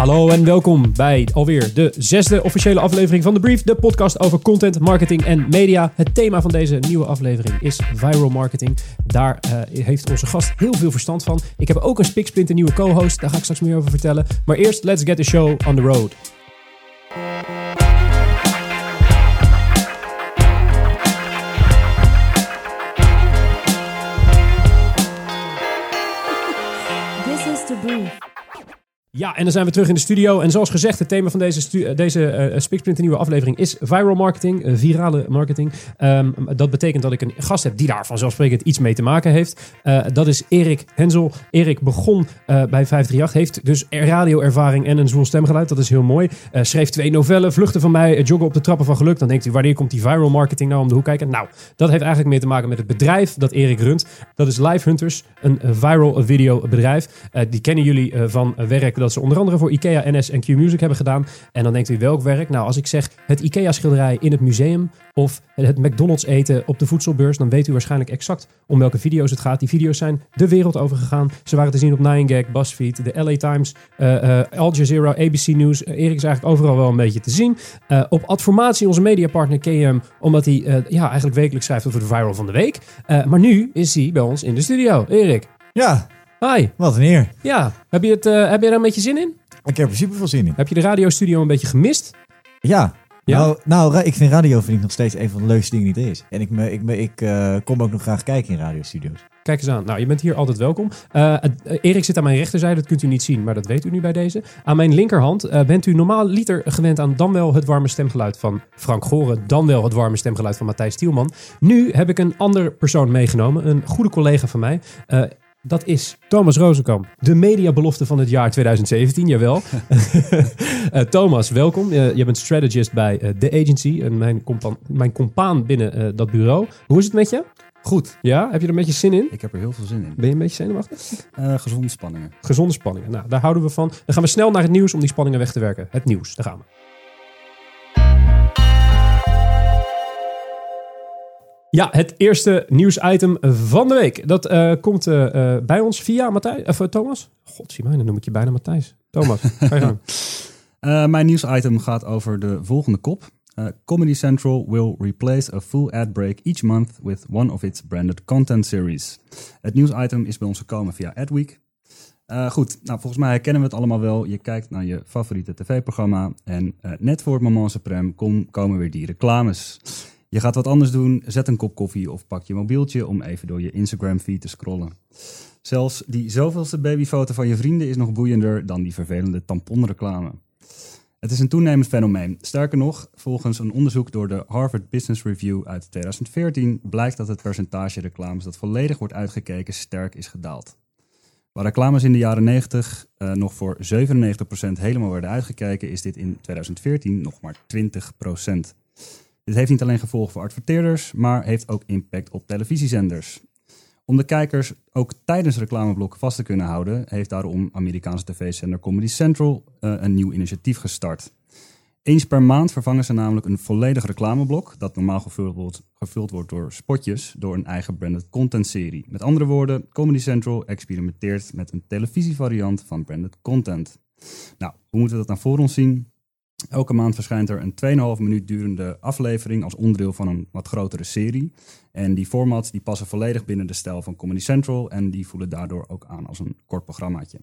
Hallo en welkom bij alweer de zesde officiële aflevering van The Brief, de podcast over content, marketing en media. Het thema van deze nieuwe aflevering is viral marketing. Daar uh, heeft onze gast heel veel verstand van. Ik heb ook een spiksplinter nieuwe co-host, daar ga ik straks meer over vertellen. Maar eerst, let's get the show on the road. Ja, en dan zijn we terug in de studio. En zoals gezegd, het thema van deze, eh, deze uh, nieuwe aflevering is viral marketing, virale marketing. Ehm, dat betekent dat ik een gast heb die daar vanzelfsprekend iets mee te maken heeft. Dat is Erik Hensel. Erik begon bij 538, heeft dus radioervaring en een zwoel stemgeluid. Dat is heel mooi. Schreef twee novellen, Vluchten van mij, Joggen op de trappen van geluk. Dan denkt u, wanneer komt die viral marketing nou om de hoek kijken? Nou, dat heeft eigenlijk meer te maken met het bedrijf dat Erik runt. Dat is Live Hunters, een viral video bedrijf. Die kennen jullie van eh, dat ze onder andere voor IKEA, NS en Q-Music hebben gedaan. En dan denkt u welk werk? Nou, als ik zeg het IKEA-schilderij in het museum of het McDonald's eten op de voedselbeurs, dan weet u waarschijnlijk exact om welke video's het gaat. Die video's zijn de wereld over gegaan. Ze waren te zien op 9gag, BuzzFeed, de LA Times, eh, eh, Al Jazeera, ABC News. Eh, Erik is eigenlijk overal wel een beetje te zien. Op Adformatie, onze mediapartner, hem omdat hij ja, eigenlijk wekelijks schrijft over de viral van de week. Maar nu is hij bij ons in de studio. Erik, Ja, hi. wat een eer. Ja, heb je, het, eh, heb je er een beetje zin in? Ik heb er super veel zin in. Heb je de radiostudio een beetje gemist? Ja. Ja? Nou, nou, ik vind radio vind ik nog steeds een van de leukste dingen die er is. En ik, me, ik, me, ik eh, kom ook nog graag kijken in radiostudio's. Kijk eens aan. Nou, je bent hier altijd welkom. Eh, Erik zit aan mijn rechterzijde, dat kunt u niet zien, maar dat weet u nu bij deze. Aan mijn linkerhand bent u normaal liter gewend aan dan wel het warme stemgeluid van Frank Goren, dan wel het warme stemgeluid van Matthijs Tielman. Nu heb ik een ander persoon meegenomen, een goede collega van mij. Dat is Thomas Rozenkamp, de mediabelofte van het jaar 2017, jawel. Eh, Thomas, welkom. Eh, je bent strategist bij eh, The Agency, en mijn, compa mijn compaan binnen dat bureau. Hoe is het met je? Goed, Ja, heb je er een beetje zin in? ik heb er heel veel zin in. Ben je een beetje zenuwachtig? Gezonde spanningen. Gezonde spanningen. Nou, daar houden we van. Dan gaan we snel naar het nieuws om die spanningen weg te werken. Het nieuws, daar gaan we. Ja, het eerste nieuwsitem van de week. Dat eh, komt eh, eh, bij ons via Matthijs, of, Thomas. God, zie mij, dan noem ik je bijna Matthijs. Thomas, ga je gang. Mijn nieuwsitem gaat over de volgende kop. Comedy Central will replace a full ad break each month with one of its branded content series. Het nieuwsitem is bij ons gekomen via Adweek. Goed, nou volgens mij herkennen we het allemaal wel. Je kijkt naar je favoriete tv-programma en net voor het moment komen weer die reclames. Je gaat wat anders doen, zet een kop koffie of pak je mobieltje om even door je Instagram-feed te scrollen. Zelfs die zoveelste babyfoto van je vrienden is nog boeiender dan die vervelende tamponreclame. Het is een toenemend fenomeen. Sterker nog, volgens een onderzoek door de Harvard Business Review uit 2014 blijkt dat het percentage reclames dat volledig wordt uitgekeken sterk is gedaald. Waar reclames in de jaren 90 eh, nog voor 97% helemaal werden uitgekeken, is dit in 2014 nog maar 20%. Dit heeft niet alleen gevolgen voor adverteerders, maar heeft ook impact op televisiezenders. Om de kijkers ook tijdens reclameblokken vast te kunnen houden, heeft daarom Amerikaanse tv-zender Comedy Central eh, een nieuw initiatief gestart. Eens per maand vervangen ze namelijk een volledig reclameblok, dat normaal gevuld wordt, gevuld wordt door spotjes, door een eigen branded content serie. Met andere woorden, Comedy Central experimenteert met een televisievariant van branded content. Nou, hoe moeten we dat nou voor ons zien? Elke maand verschijnt er een 2,5 minuut durende aflevering als onderdeel van een wat grotere serie. En die formats die passen volledig binnen de stijl van Comedy Central en die voelen daardoor ook aan als een kort programmaatje.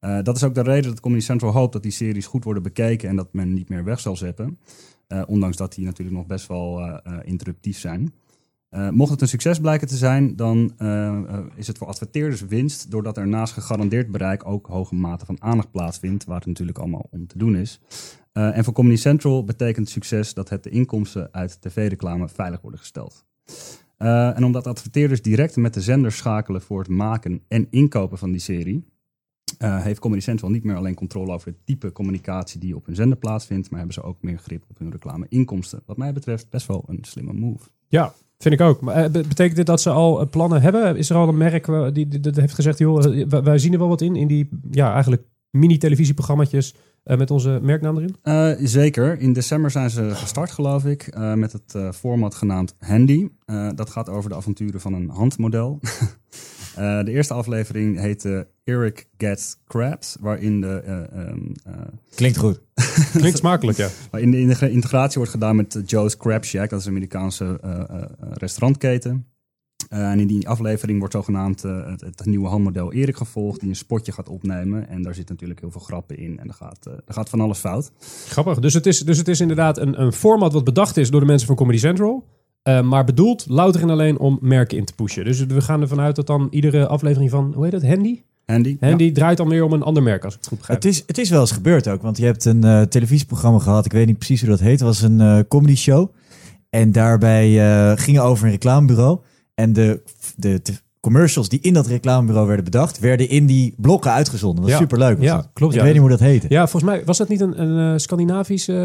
Eh, dat is ook de reden dat Comedy Central hoopt dat die series goed worden bekeken en dat men niet meer weg zal zetten. Eh, ondanks dat die natuurlijk nog best wel eh, interruptief zijn. Mocht het een succes blijken te zijn, dan is het voor adverteerders winst, doordat er naast gegarandeerd bereik ook hoge mate van aandacht plaatsvindt, waar het natuurlijk allemaal om te doen is. Eh, en voor Comedy Central betekent succes dat het de inkomsten uit tv-reclame veilig worden gesteld. Eh, en omdat adverteerders direct met de zender schakelen voor het maken en inkopen van die serie, eh, heeft Comedy Central niet meer alleen controle over het type communicatie die op hun zender plaatsvindt, maar hebben ze ook meer grip op hun reclame-inkomsten. Wat mij betreft best wel een slimme move. Ja, vind ik ook. Maar be- betekent dit dat ze al plannen hebben? Is er al een merk die, heeft gezegd, joh, wij, wij zien er wel wat in, in die ja, eigenlijk mini-televisieprogramma's eh, met onze merknaam erin? Eh, zeker. In december zijn ze gestart, geloof ik, eh, met het eh, format genaamd Handy. Eh, dat gaat over de avonturen van een handmodel. Eh, de eerste aflevering heette Eric Gets Crabs, waarin de, eh, ehm, eh, Klinkt goed. Klinkt smakelijk, ja. waarin de integra- integratie wordt gedaan met Joe's Crab Shack, dat is een Amerikaanse eh, eh, eh, restaurantketen. Eh, en in die aflevering wordt zogenaamd eh, het, het nieuwe handmodel Erik gevolgd, die een spotje gaat opnemen. En daar zit natuurlijk heel veel grappen in en er gaat, eh, er gaat van alles fout. Grappig. Dus het is, dus het is inderdaad een, een format wat bedacht is door de mensen van Comedy Central. eh, maar bedoeld louter en alleen om merken in te pushen. Dus we gaan ervan uit dat dan iedere aflevering van, hoe heet het, Handy? Handy? Handy draait dan weer om een ander merk, als ik het goed begrijp. Het is, het is wel eens gebeurd ook, want je hebt een eh, televisieprogramma gehad. Ik weet niet precies hoe dat heet. Het was een eh, comedy show. En daarbij eh gingen over een reclamebureau. En de, de, de commercials die in dat reclamebureau werden bedacht, werden in die blokken uitgezonden. Dat was Ja. superleuk. was Ja, dat. klopt, Ik ja. weet niet hoe dat heette. Ja, volgens mij was dat niet een, een eh, Scandinavisch eh,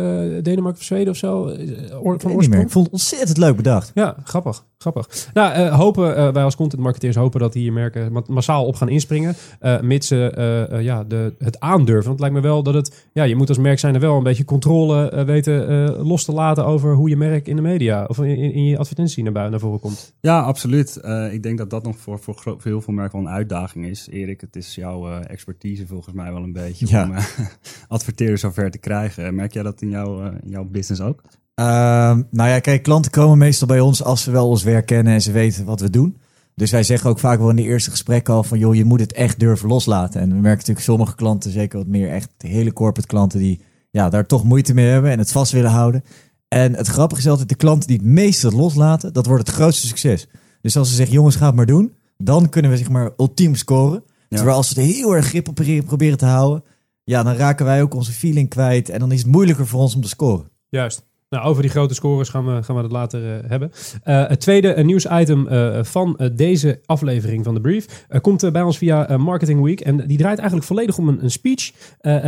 Denemarken of Zweden of zo? eh, van oorsprong? Ik vond het ontzettend leuk bedacht. Ja, grappig. grappig. Nou, eh, hopen, eh, wij als content marketeers hopen dat hier merken ma- massaal op gaan inspringen. eh, mits ze ja, de, het aandurven. Want het lijkt me wel dat het, ja, je moet als merk zijn er wel een beetje controle weten eh, los te laten over hoe je merk in de media of in, in je advertentie naar, buiten, naar voren komt. Ja, absoluut. Eh, ik denk dat dat nog voor, voor, voor heel veel merken wel een uitdaging is. Erik, het is jouw eh, expertise volgens mij wel een beetje Ja. om eh, adverteerders zover te krijgen. Merk jij dat in, jouw eh, in jouw business ook? Ehm, nou ja, kijk, klanten komen meestal bij ons als ze wel ons werk kennen en ze weten wat we doen. Dus wij zeggen ook vaak wel in de eerste gesprekken al van, joh, je moet het echt durven loslaten. En we merken natuurlijk sommige klanten, zeker wat meer echt hele corporate klanten, die ja, daar toch moeite mee hebben en het vast willen houden. En het grappige is altijd, de klanten die het meeste loslaten, dat wordt het grootste succes. Dus als ze zeggen, jongens, ga het maar doen, dan kunnen we zeg maar ultiem scoren. Ja. Terwijl als we het heel erg grip op proberen- proberen te houden, ja, dan raken wij ook onze feeling kwijt en dan is het moeilijker voor ons om te scoren. Juist. Nou, over die grote scores gaan we, gaan we het later eh, hebben. Eh, het tweede eh, nieuwsitem eh, van deze aflevering van de brief komt bij ons via Marketing Week. En die draait eigenlijk volledig om een, speech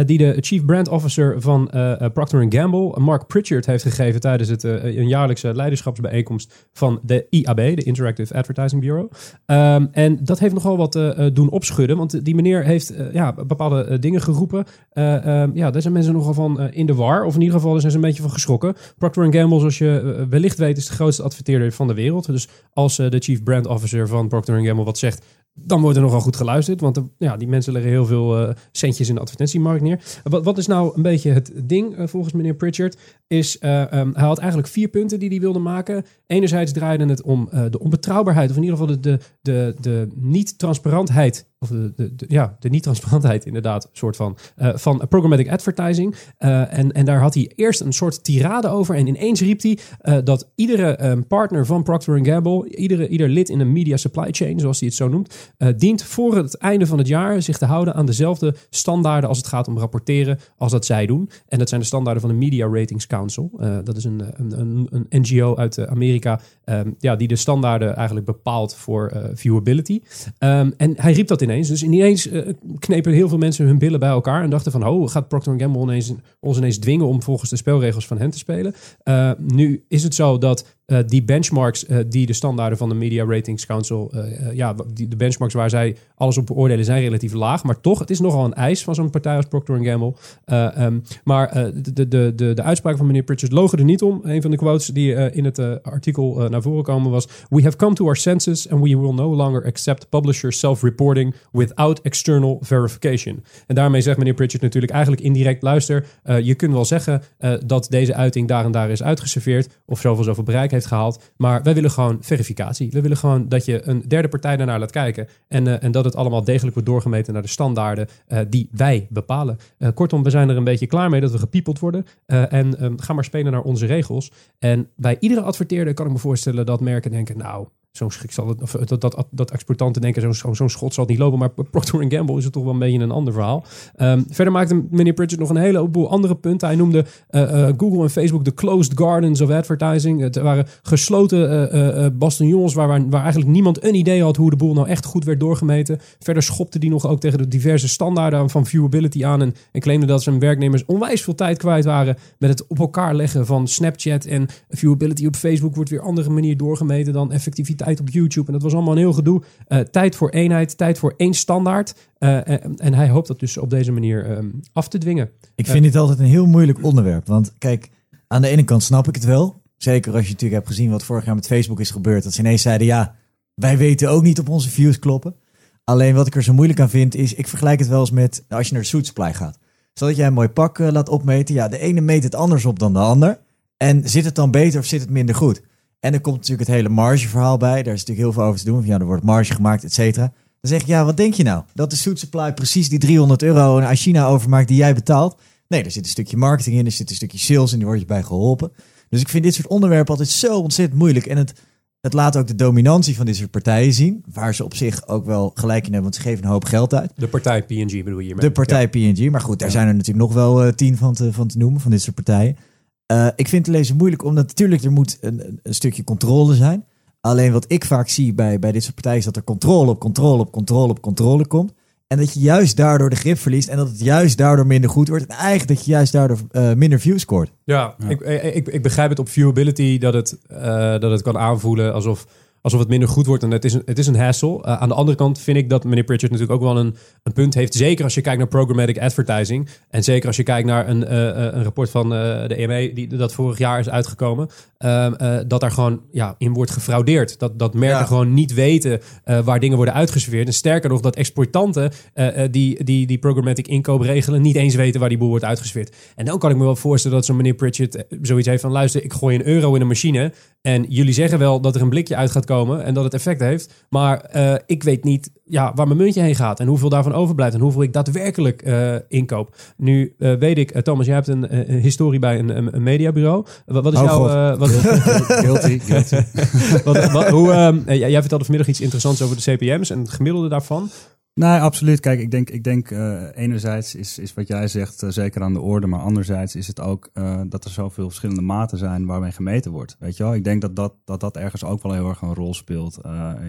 die de Chief Brand Officer van Procter Gamble, Mark Pritchard, heeft gegeven tijdens het, een jaarlijkse leiderschapsbijeenkomst van de IAB, de Interactive Advertising Bureau. Ehm, en dat heeft nogal wat doen opschudden, want die meneer heeft ja, bepaalde dingen geroepen. Eh, ehm, ja, daar zijn mensen nogal van in de war, of in ieder geval daar zijn ze een beetje van geschrokken. Procter Gamble, zoals je eh, wellicht weet, is de grootste adverteerder van de wereld. Dus als eh, de Chief Brand Officer van Procter Gamble wat zegt, dan wordt er nogal goed geluisterd. Want eh, ja, die mensen leggen heel veel eh, centjes in de advertentiemarkt neer. Wat, wat is nou een beetje het ding eh, volgens meneer Pritchard? Is, eh, ehm, hij had eigenlijk vier punten die hij wilde maken. Enerzijds draaide het om eh, de onbetrouwbaarheid, of in ieder geval de, de, de, de niet-transparantheid. Of de, ja, de niet-transparantheid inderdaad, soort van, eh, van programmatic advertising. Eh, en, en daar had hij eerst een soort tirade over. En ineens riep hij eh, dat iedere ehm, partner van Procter Gamble, iedere, ieder lid in een media supply chain, zoals hij het zo noemt, dient voor het einde van het jaar zich te houden aan dezelfde standaarden als het gaat om rapporteren als dat zij doen. En dat zijn de standaarden van de Media Ratings Council. Dat is een, een, een, een NGO uit Amerika ehm, ja, die de standaarden eigenlijk bepaalt voor viewability. Ehm, en hij riep dat ineens. Dus ineens eh, knepen heel veel mensen hun billen bij elkaar en dachten van, oh, gaat Procter Gamble ineens, ons ineens dwingen om volgens de spelregels van hen te spelen? Eh, nu is het zo dat eh, die benchmarks eh, die de standaarden van de Media Ratings Council, eh, ja, die, de benchmarks waar zij alles op beoordelen zijn relatief laag, maar toch, het is nogal een eis van zo'n partij als Procter Gamble. Eh, ehm, maar de, de, de, de, uitspraken van meneer Pritchard logen er niet om. Een van de quotes die in het artikel naar voren komen was: We have come to our senses and we will no longer accept publisher self-reporting without external verification. En daarmee zegt meneer Pritchard natuurlijk eigenlijk indirect: luister, je kunt wel zeggen dat deze uiting daar en daar is uitgeserveerd of zoveel zoveel bereik heeft gehaald, maar wij willen gewoon verificatie. We willen gewoon dat je een derde partij daarnaar laat kijken en, eh, en dat het allemaal degelijk wordt doorgemeten naar de standaarden eh, die wij bepalen. Eh, kortom, we zijn er een beetje klaar mee dat we gepiepeld worden. En ehm, ga maar spelen naar onze regels. En bij iedere adverteerder kan ik me voorstellen dat merken denken, nou, zo'n schrik zal het, of dat, dat, dat exportanten denken, zo'n zo'n schot zal het niet lopen. Maar Procter Gamble is het toch wel een beetje een ander verhaal. Ehm, verder maakte meneer Pritchard nog een heleboel andere punten. Hij noemde eh, eh, Google en Facebook de closed gardens of advertising. Het waren gesloten eh, eh, eh, bastions waar, waar, waar eigenlijk niemand een idee had hoe de boel nou echt goed werd doorgemeten. Verder schopte die nog ook tegen de diverse standaarden van viewability aan en, en claimde dat zijn werknemers onwijs veel tijd kwijt waren met het op elkaar leggen van Snapchat en viewability op Facebook wordt weer andere manier doorgemeten dan effectiviteit op YouTube. En dat was allemaal een heel gedoe. Eh, tijd voor eenheid, tijd voor één standaard. Eh, en, en hij hoopt dat dus op deze manier ehm, af te dwingen. Ik vind dit altijd een heel moeilijk onderwerp. Want kijk, aan de ene kant snap ik het wel. Zeker als je natuurlijk hebt gezien wat vorig jaar met Facebook is gebeurd. Dat ze ineens zeiden, ja, wij weten ook niet op onze views kloppen. Alleen wat ik er zo moeilijk aan vind is, ik vergelijk het wel eens met als je naar de Supply gaat. Stel dat jij een mooi pak eh, laat opmeten. Ja, de ene meet het anders op dan de ander. En zit het dan beter of zit het minder goed? En er komt natuurlijk het hele margeverhaal bij. Daar is natuurlijk heel veel over te doen. Van, Ja, er wordt marge gemaakt, et cetera. Dan zeg ik, ja, wat denk je nou? Dat de Suit Supply precies die 300 euro aan China overmaakt die jij betaalt? Nee, er zit een stukje marketing in, er zit een stukje sales en die word je bij geholpen. Dus ik vind dit soort onderwerpen altijd zo ontzettend moeilijk. En het, het laat ook de dominantie van dit soort partijen zien. Waar ze op zich ook wel gelijk in hebben, want ze geven een hoop geld uit. De partij PNG bedoel je hiermee? De partij PNG. Maar goed, daar zijn er natuurlijk nog wel eh, tien van te, van te noemen, van dit soort partijen. Eh, ik vind het lezen moeilijk, omdat natuurlijk er moet een, een- een stukje controle zijn. Alleen wat ik vaak zie bij, bij dit soort partijen is dat er controle op controle op controle op controle komt. En dat je juist daardoor de grip verliest en dat het juist daardoor minder goed wordt. En eigenlijk dat je juist daardoor eh, minder views scoort. Ja, Ik, ik, ik begrijp het op viewability dat het, eh, dat het kan aanvoelen alsof, alsof het minder goed wordt. En het is een, het is een hassle. Eh, aan de andere kant vind ik dat meneer Pritchard natuurlijk ook wel een, een punt heeft. Zeker als je kijkt naar programmatic advertising. En zeker als je kijkt naar een, eh, eh, een rapport van de EME die dat vorig jaar is uitgekomen. ehm, eh, dat daar gewoon ja, in wordt gefraudeerd. Dat, dat merken Ja. gewoon niet weten waar dingen worden uitgeserveerd. En sterker nog, dat exploitanten eh, die, die, die programmatic inkoop regelen niet eens weten waar die boel wordt uitgeserveerd. En dan kan ik me wel voorstellen dat zo'n meneer Pritchard zoiets heeft van luister, ik gooi een euro in een machine en jullie zeggen wel dat er een blikje uit gaat komen en dat het effect heeft, maar eh, ik weet niet ja, waar mijn muntje heen gaat en hoeveel daarvan overblijft en hoeveel ik daadwerkelijk eh, inkoop. Nu eh, weet ik, Thomas, jij hebt een, een historie bij een, een, mediabureau. Wat, wat is Oh, jouw... Wat, Guilty, guilty. wat, wat- hoe, ehm, eh, jij jij vertelde vanmiddag iets interessants over de CPM's en het gemiddelde daarvan. Nee, absoluut. Kijk, ik denk, ik denk eh, enerzijds is, is wat jij zegt eh, zeker aan de orde, maar anderzijds is het ook eh, dat er zoveel verschillende maten zijn waarmee gemeten wordt. Weet je wel? Ik denk dat dat, dat, dat ergens ook wel heel erg een rol speelt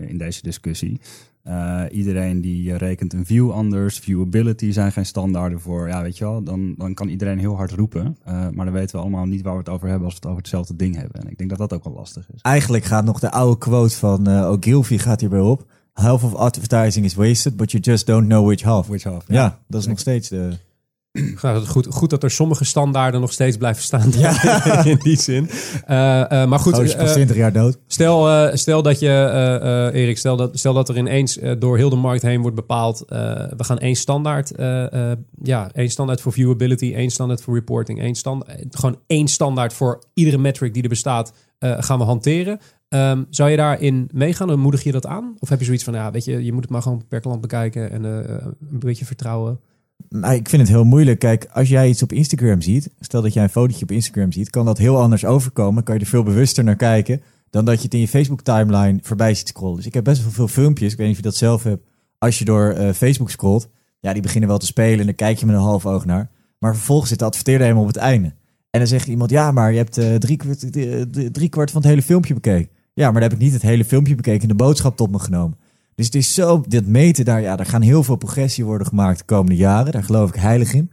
in deze discussie. Iedereen die rekent een view anders, viewability zijn geen standaarden voor. Ja, weet je wel, dan, dan kan iedereen heel hard roepen. Maar dan weten we allemaal niet waar we het over hebben als we het over hetzelfde ding hebben. En ik denk dat dat ook wel lastig is. Eigenlijk gaat nog de oude quote van Ogilvy gaat hierbij op. Half of advertising is wasted, but you just don't know which half. Which half? Ja, dat is nog steeds de... Ja, goed, goed dat er sommige standaarden nog steeds blijven staan. in die zin. Eh, eh, maar goed, Oh, is pas eh, 20 jaar dood. stel, eh, stel dat je, eh, eh, Erik, stel dat, stel dat er ineens door heel de markt heen wordt bepaald. eh, we gaan één standaard, eh, eh, ja, één standaard voor viewability, één standaard voor reporting, één standaard, gewoon één standaard voor iedere metric die er bestaat, eh, gaan we hanteren. Ehm, zou je daarin meegaan en moedig je dat aan? Of heb je zoiets van, ja, weet je, je moet het maar gewoon per klant bekijken en eh, een beetje vertrouwen? Nou, ik vind het heel moeilijk. Kijk, als jij iets op Instagram ziet, stel dat jij een fotootje op Instagram ziet, kan dat heel anders overkomen. Kan je er veel bewuster naar kijken dan dat je het in je Facebook timeline voorbij ziet scrollen. Dus ik heb best wel veel filmpjes, ik weet niet of je dat zelf hebt, als je door eh, Facebook scrolt. Ja, die beginnen wel te spelen en dan kijk je met een half oog naar. Maar vervolgens zit de adverteerder helemaal op het einde. En dan zegt iemand, ja, maar je hebt eh, drie, kwart, eh, drie kwart van het hele filmpje bekeken. Ja, maar dan heb ik niet het hele filmpje bekeken en de boodschap tot me genomen. Dus het is zo, dit meten daar, ja, daar gaan heel veel progressie worden gemaakt de komende jaren. Daar geloof ik heilig in.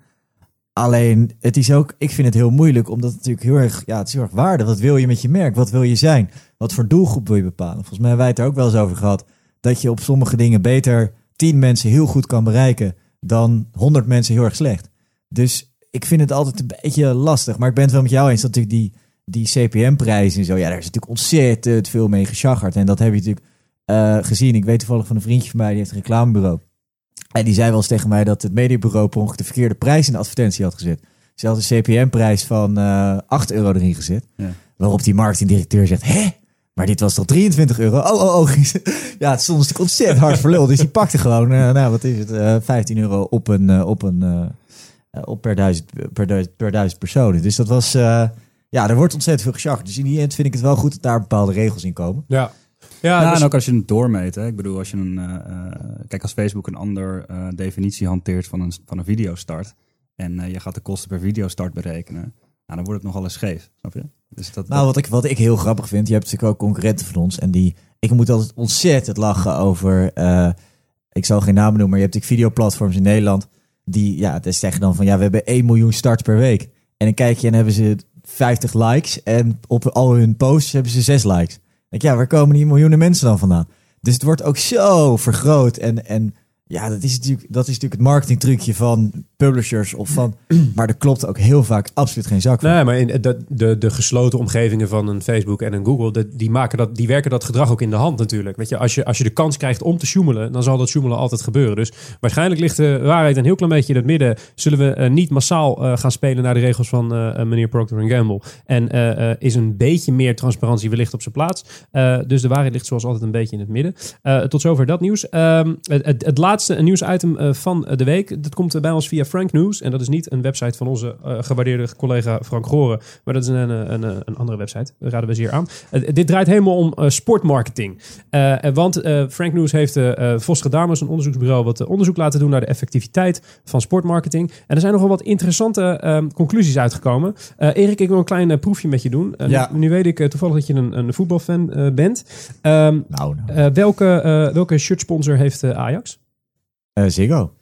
Alleen, het is ook, ik vind het heel moeilijk, omdat het natuurlijk heel erg, ja, het is heel erg waarde. Wat wil je met je merk? Wat wil je zijn? Wat voor doelgroep wil je bepalen? Volgens mij hebben wij het er ook wel eens over gehad, dat je op sommige dingen beter 10 mensen heel goed kan bereiken dan 100 mensen heel erg slecht. Dus ik vind het altijd een beetje lastig. Maar ik ben het wel met jou eens dat natuurlijk die, die CPM-prijzen en zo, ja, daar is natuurlijk ontzettend veel mee geschaggerd. En dat heb je natuurlijk eh, gezien. Ik weet toevallig van een vriendje van mij, die heeft een reclamebureau. En die zei wel eens tegen mij dat het mediabureau per ongeluk de verkeerde prijs in de advertentie had gezet. Ze had een CPM-prijs van eh 8 euro erin gezet. Ja. Waarop die marketingdirecteur zegt, hè? Maar dit was toch 23 euro? Oh, oh, oh. ja, het stond natuurlijk ontzettend hard voor lul. Dus die pakte gewoon, eh, nou, wat is het, eh 15 euro op een, op een, op per duizend, per, duizend, per duizend personen. Dus dat was, ja, er wordt ontzettend veel geschacht. Dus in die end vind ik het wel goed dat daar bepaalde regels in komen. Ja. Ja, dus- en ook als je het doormeet. Hè. Ik bedoel, als je een. eh, eh, kijk, als Facebook een ander eh, definitie hanteert van een, van een videostart. En eh, je gaat de kosten per videostart berekenen. Nou, dan wordt het nogal eens scheef. Snap je? Dus dat, Nou, wat ik, wat ik heel grappig vind, je hebt natuurlijk ook concurrenten van ons. En die, ik moet altijd ontzettend lachen over, eh, ik zal geen namen noemen, maar je hebt natuurlijk videoplatforms in Nederland. Die, ja, dus zeggen dan van, ja, we hebben 1 miljoen starts per week. En dan kijk je en hebben ze 50 likes. En op al hun posts hebben ze 6 likes. Denk ja, waar komen die miljoenen mensen dan vandaan? Dus het wordt ook zo vergroot. En, en Ja, dat is natuurlijk, dat is natuurlijk het marketingtrucje van publishers of van. Maar er klopt ook heel vaak absoluut geen zak van. Nee, maar in de, de, de gesloten omgevingen van een Facebook en een Google, die, maken dat, die werken dat gedrag ook in de hand natuurlijk. Weet je, als, je, als je de kans krijgt om te sjoemelen, dan zal dat sjoemelen altijd gebeuren. Dus waarschijnlijk ligt de waarheid een heel klein beetje in het midden. Zullen we eh, niet massaal eh, gaan spelen naar de regels van eh, eh, meneer Procter Gamble? En eh, eh, is een beetje meer transparantie wellicht op zijn plaats? Eh, dus de waarheid ligt zoals altijd een beetje in het midden. Eh, tot zover dat nieuws. Ehm, het, het, het laatste nieuwsitem eh, van de week. Dat komt bij ons via Frank News. En dat is niet een website van onze eh, gewaardeerde collega Frank Goren. Maar dat is een, een, een, andere website. Dat raden we zeer aan. Eh, dit draait helemaal om eh, sportmarketing. Eh, want eh, Frank News heeft eh uh, Vosger Dames, een onderzoeksbureau, wat eh, onderzoek laten doen naar de effectiviteit van sportmarketing. En er zijn nogal wat interessante ehm, conclusies uitgekomen. Eh, Erik, ik wil een klein eh, proefje met je doen. Eh, Ja. nu, nu weet ik eh, toevallig dat je een, een voetbalfan eh, bent. Ehm, Nou, nou. eh, welke, eh, welke shirtsponsor heeft eh, Ajax? Eh, Ziggo.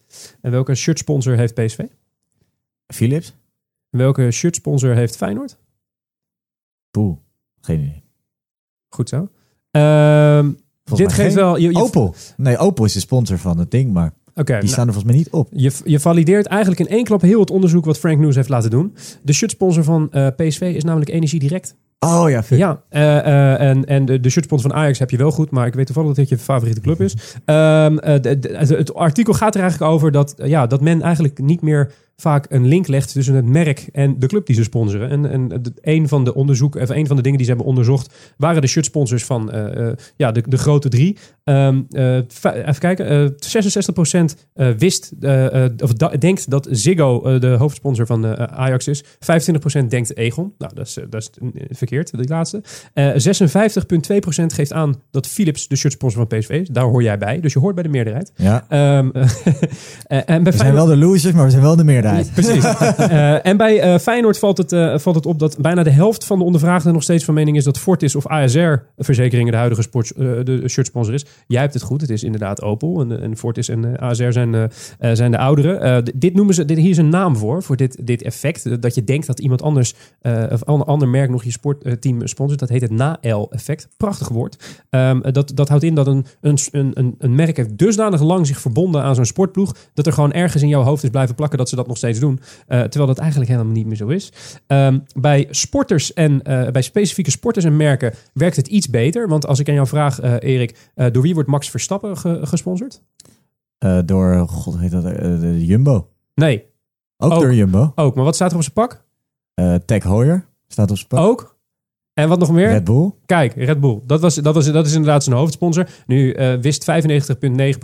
En welke shirtsponsor heeft PSV? Philips. En welke shirtsponsor heeft Feyenoord? Poeh. Geen idee. Goed zo. Ehm, dit geeft geen- wel... Je, je, Opel. Nee, Opel is de sponsor van het ding, maar Oké, die nou, staan er volgens mij niet op. je, je valideert eigenlijk in één klap heel het onderzoek wat Frank News heeft laten doen. De shirtsponsor van eh, PSV is namelijk Energie Direct. Oh ja, fuck. Ja, eh, eh, en, en de, de shirtsponsor van Ajax heb je wel goed, maar ik weet toevallig dat dit je favoriete club is. Ehm, eh, de- het, artikel gaat er eigenlijk over dat, ja, dat men eigenlijk niet meer vaak een link legt tussen het merk en de club die ze sponsoren. En, en een van de onderzoek, of een van de dingen die ze hebben onderzocht, waren de shirtsponsors van eh, eh, ja, de, de grote drie. Ehm, eh, even kijken, eh 66% eh, wist, of da- denkt dat Ziggo de hoofdsponsor van Ajax is. 25% denkt Egon. Nou, dat is, dat is eh, verkeerd, die laatste. Eh 56,2% geeft aan dat Philips de shirtsponsor van PSV is. Daar hoor jij bij, dus je hoort bij de meerderheid. Ja. Ehm, eh, en bij We zijn wel de losers, maar we zijn wel de meerderheid. Precies. Eh, en bij eh, Feyenoord valt het, eh, valt het op dat bijna de helft van de ondervraagden nog steeds van mening is dat Fortis of ASR-verzekeringen de huidige sport, eh, de shirtsponsor is. Jij hebt het goed, het is inderdaad Opel en, en Fortis en ASR zijn, zijn de oudere. D- dit noemen ze, dit, hier is een naam voor, voor dit, dit effect. Dat je denkt dat iemand anders, of een ander merk nog je sportteam sponsort. Dat heet het na-L-effect. Prachtig woord. Ehm, dat, dat houdt in dat een, een, een, een merk heeft dusdanig lang zich verbonden aan zo'n sportploeg, dat er gewoon ergens in jouw hoofd is blijven plakken dat ze dat nog steeds doen. Eh, terwijl dat eigenlijk helemaal niet meer zo is. Ehm, bij sporters en eh, bij specifieke sporters en merken werkt het iets beter. Want als ik aan jou vraag, eh, Erik, door wie wordt Max Verstappen ge- gesponsord? Door, god, heet dat? de Jumbo. Nee, Ook, Ook. door Jumbo. ook. Maar wat staat er op zijn pak? Tech Heuer staat op zijn pak. Ook. En wat nog meer? Red Bull. Kijk, Red Bull. Dat, was, dat, was, dat is inderdaad zijn hoofdsponsor. Nu eh, wist 95,9%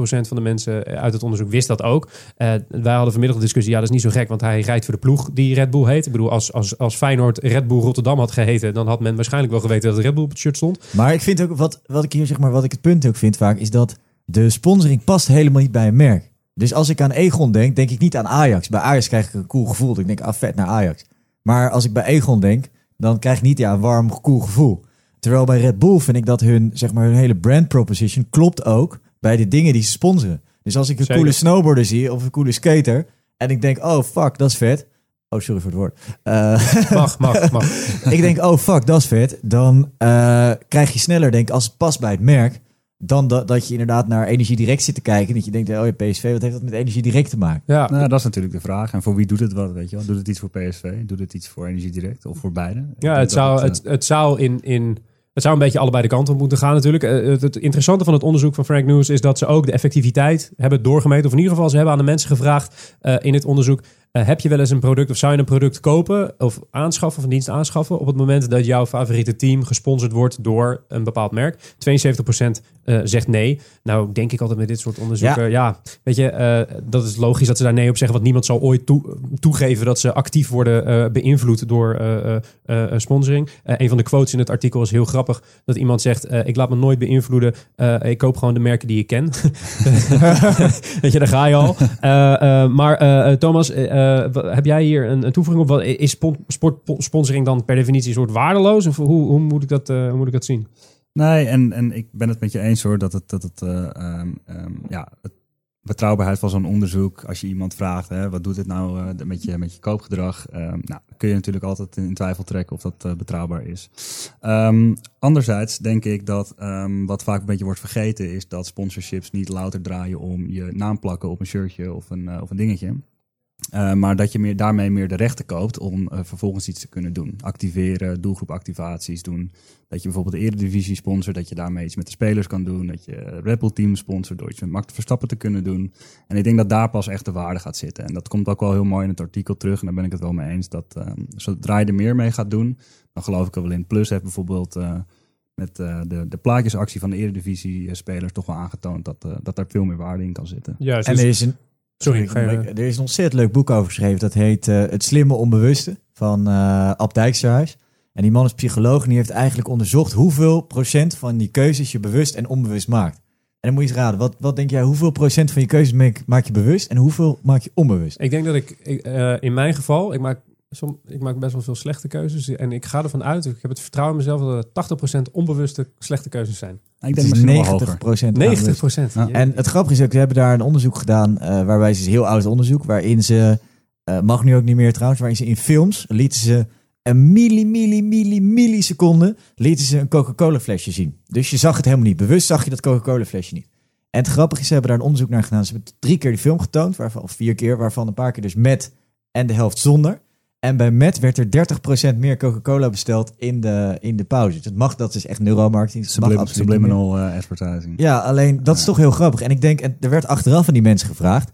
van de mensen uit het onderzoek wist dat ook. Eh, wij hadden vanmiddag de discussie, ja, dat is niet zo gek, want hij rijdt voor de ploeg die Red Bull heet. Ik bedoel, als, als, als Feyenoord Red Bull Rotterdam had geheten, dan had men waarschijnlijk wel geweten dat Red Bull op het shirt stond. Maar ik vind ook, wat, wat ik hier zeg maar, wat ik het punt ook vind vaak, is dat de sponsoring past helemaal niet bij een merk. Dus als ik aan Egon denk, denk ik niet aan Ajax. Bij Ajax krijg ik een cool gevoel. Ik denk, ah, vet naar Ajax. Maar als ik bij Egon denk, dan krijg ik niet ja, een warm, cool gevoel. Terwijl bij Red Bull vind ik dat hun, zeg maar, hun hele brand proposition klopt ook bij de dingen die ze sponsoren. Dus als ik een Zeker. coole snowboarder zie of een coole skater en ik denk, oh fuck, dat is vet. Oh, sorry voor het woord. Eh, Mag, mag, mag. ik denk, oh fuck, dat is vet. Dan eh, krijg je sneller, denk ik, als het past bij het merk, dan dat, dat je inderdaad naar Energie Direct zit te kijken. Dat je denkt, oh ja, PSV, wat heeft dat met Energie Direct te maken? Ja, Nou, dat is natuurlijk de vraag. En voor wie doet het wat, weet je wel? Doet het iets voor PSV? Doet het iets voor Energie Direct? Of voor beide? Ja, het zou, het, het zou in, in. Het zou een beetje allebei de kanten op moeten gaan natuurlijk. Eh, Het, het interessante van het onderzoek van Frank News is dat ze ook de effectiviteit hebben doorgemeten. Of in ieder geval, ze hebben aan de mensen gevraagd eh, in het onderzoek. Eh, heb je wel eens een product of zou je een product kopen of aanschaffen of een dienst aanschaffen op het moment dat jouw favoriete team gesponsord wordt door een bepaald merk? 72% eh, zegt nee. Nou, denk ik altijd met dit soort onderzoeken. Ja, weet je, eh, dat is logisch dat ze daar nee op zeggen. Want niemand zal ooit toe- toegeven dat ze actief worden beïnvloed door sponsoring. Een van de quotes in het artikel is heel grappig. Dat iemand zegt, ik laat me nooit beïnvloeden. Ik koop gewoon de merken die ik ken. weet je, daar ga je al. Maar Thomas, heb jij hier een, een toevoeging op? Is spon- sportsponsoring dan per definitie een soort waardeloos? Of hoe, hoe, moet, ik dat, eh, hoe moet ik zien? Nee, en, en ik ben het met je eens hoor dat het, dat eh, ehm, ehm, ja, betrouwbaarheid van zo'n onderzoek. Als je iemand vraagt, hè, wat doet het nou eh, met, je, met je koopgedrag? Ehm, nou, kun je natuurlijk altijd in twijfel trekken of dat eh, betrouwbaar is. Anderzijds denk ik dat wat vaak een beetje wordt vergeten is dat sponsorships niet louter draaien om je naam plakken op een shirtje of een, eh, of een dingetje. Uh, maar dat je meer, daarmee meer de rechten koopt om uh, vervolgens iets te kunnen doen. Activeren, doelgroepactivaties doen. Dat je bijvoorbeeld de Eredivisie sponsort, dat je daarmee iets met de spelers kan doen. Dat je Red Bull team sponsort door iets met Max Verstappen te kunnen doen. En ik denk dat daar pas echt de waarde gaat zitten. En dat komt ook wel heel mooi in het artikel terug. En daar ben ik het wel mee eens. Dat uh, zodra je er meer mee gaat doen, dan geloof ik er wel in. Plus heeft bijvoorbeeld met de, de plaatjesactie van de Eredivisie spelers toch wel aangetoond dat, dat daar veel meer waarde in kan zitten. Juist, en er is een Sorry. Er is een ontzettend leuk boek over geschreven. Dat heet uh, Het Slimme Onbewuste van uh, Ab Dijksterhuis. En die man is psycholoog en die heeft eigenlijk onderzocht hoeveel procent van die keuzes je bewust en onbewust maakt. En dan moet je eens raden, wat, wat denk jij, hoeveel procent van je keuzes maak, maak je bewust en hoeveel maak je onbewust? Ik denk dat ik, ik uh, in mijn geval, ik maak Som, ik maak best wel veel slechte keuzes. En ik ga ervan uit, ik heb het vertrouwen in mezelf, dat er 80% onbewuste slechte keuzes zijn. Ik denk 90 procent. 90 procent. En het grappige is ook, ze hebben daar een onderzoek gedaan, uh, waarbij ze, heel oud onderzoek, waarin ze, uh, mag nu ook niet meer trouwens, waarin ze in films lieten ze een milli, milli, milli, milliseconde lieten ze een Coca-Cola flesje zien. Dus je zag het helemaal niet. Bewust zag je dat Coca-Cola flesje niet. En het grappige is, ze hebben daar een onderzoek naar gedaan. Ze hebben drie keer die film getoond, waarvan, of vier keer, waarvan een paar keer dus met en de helft zonder. En bij Met werd er 30% meer Coca-Cola besteld in de, in de pauze. Het mag, dat is echt neuromarketing. Dat Sublim, subliminal uh, advertising. Ja, alleen dat is toch heel grappig. En ik denk, en er werd achteraf van die mensen gevraagd.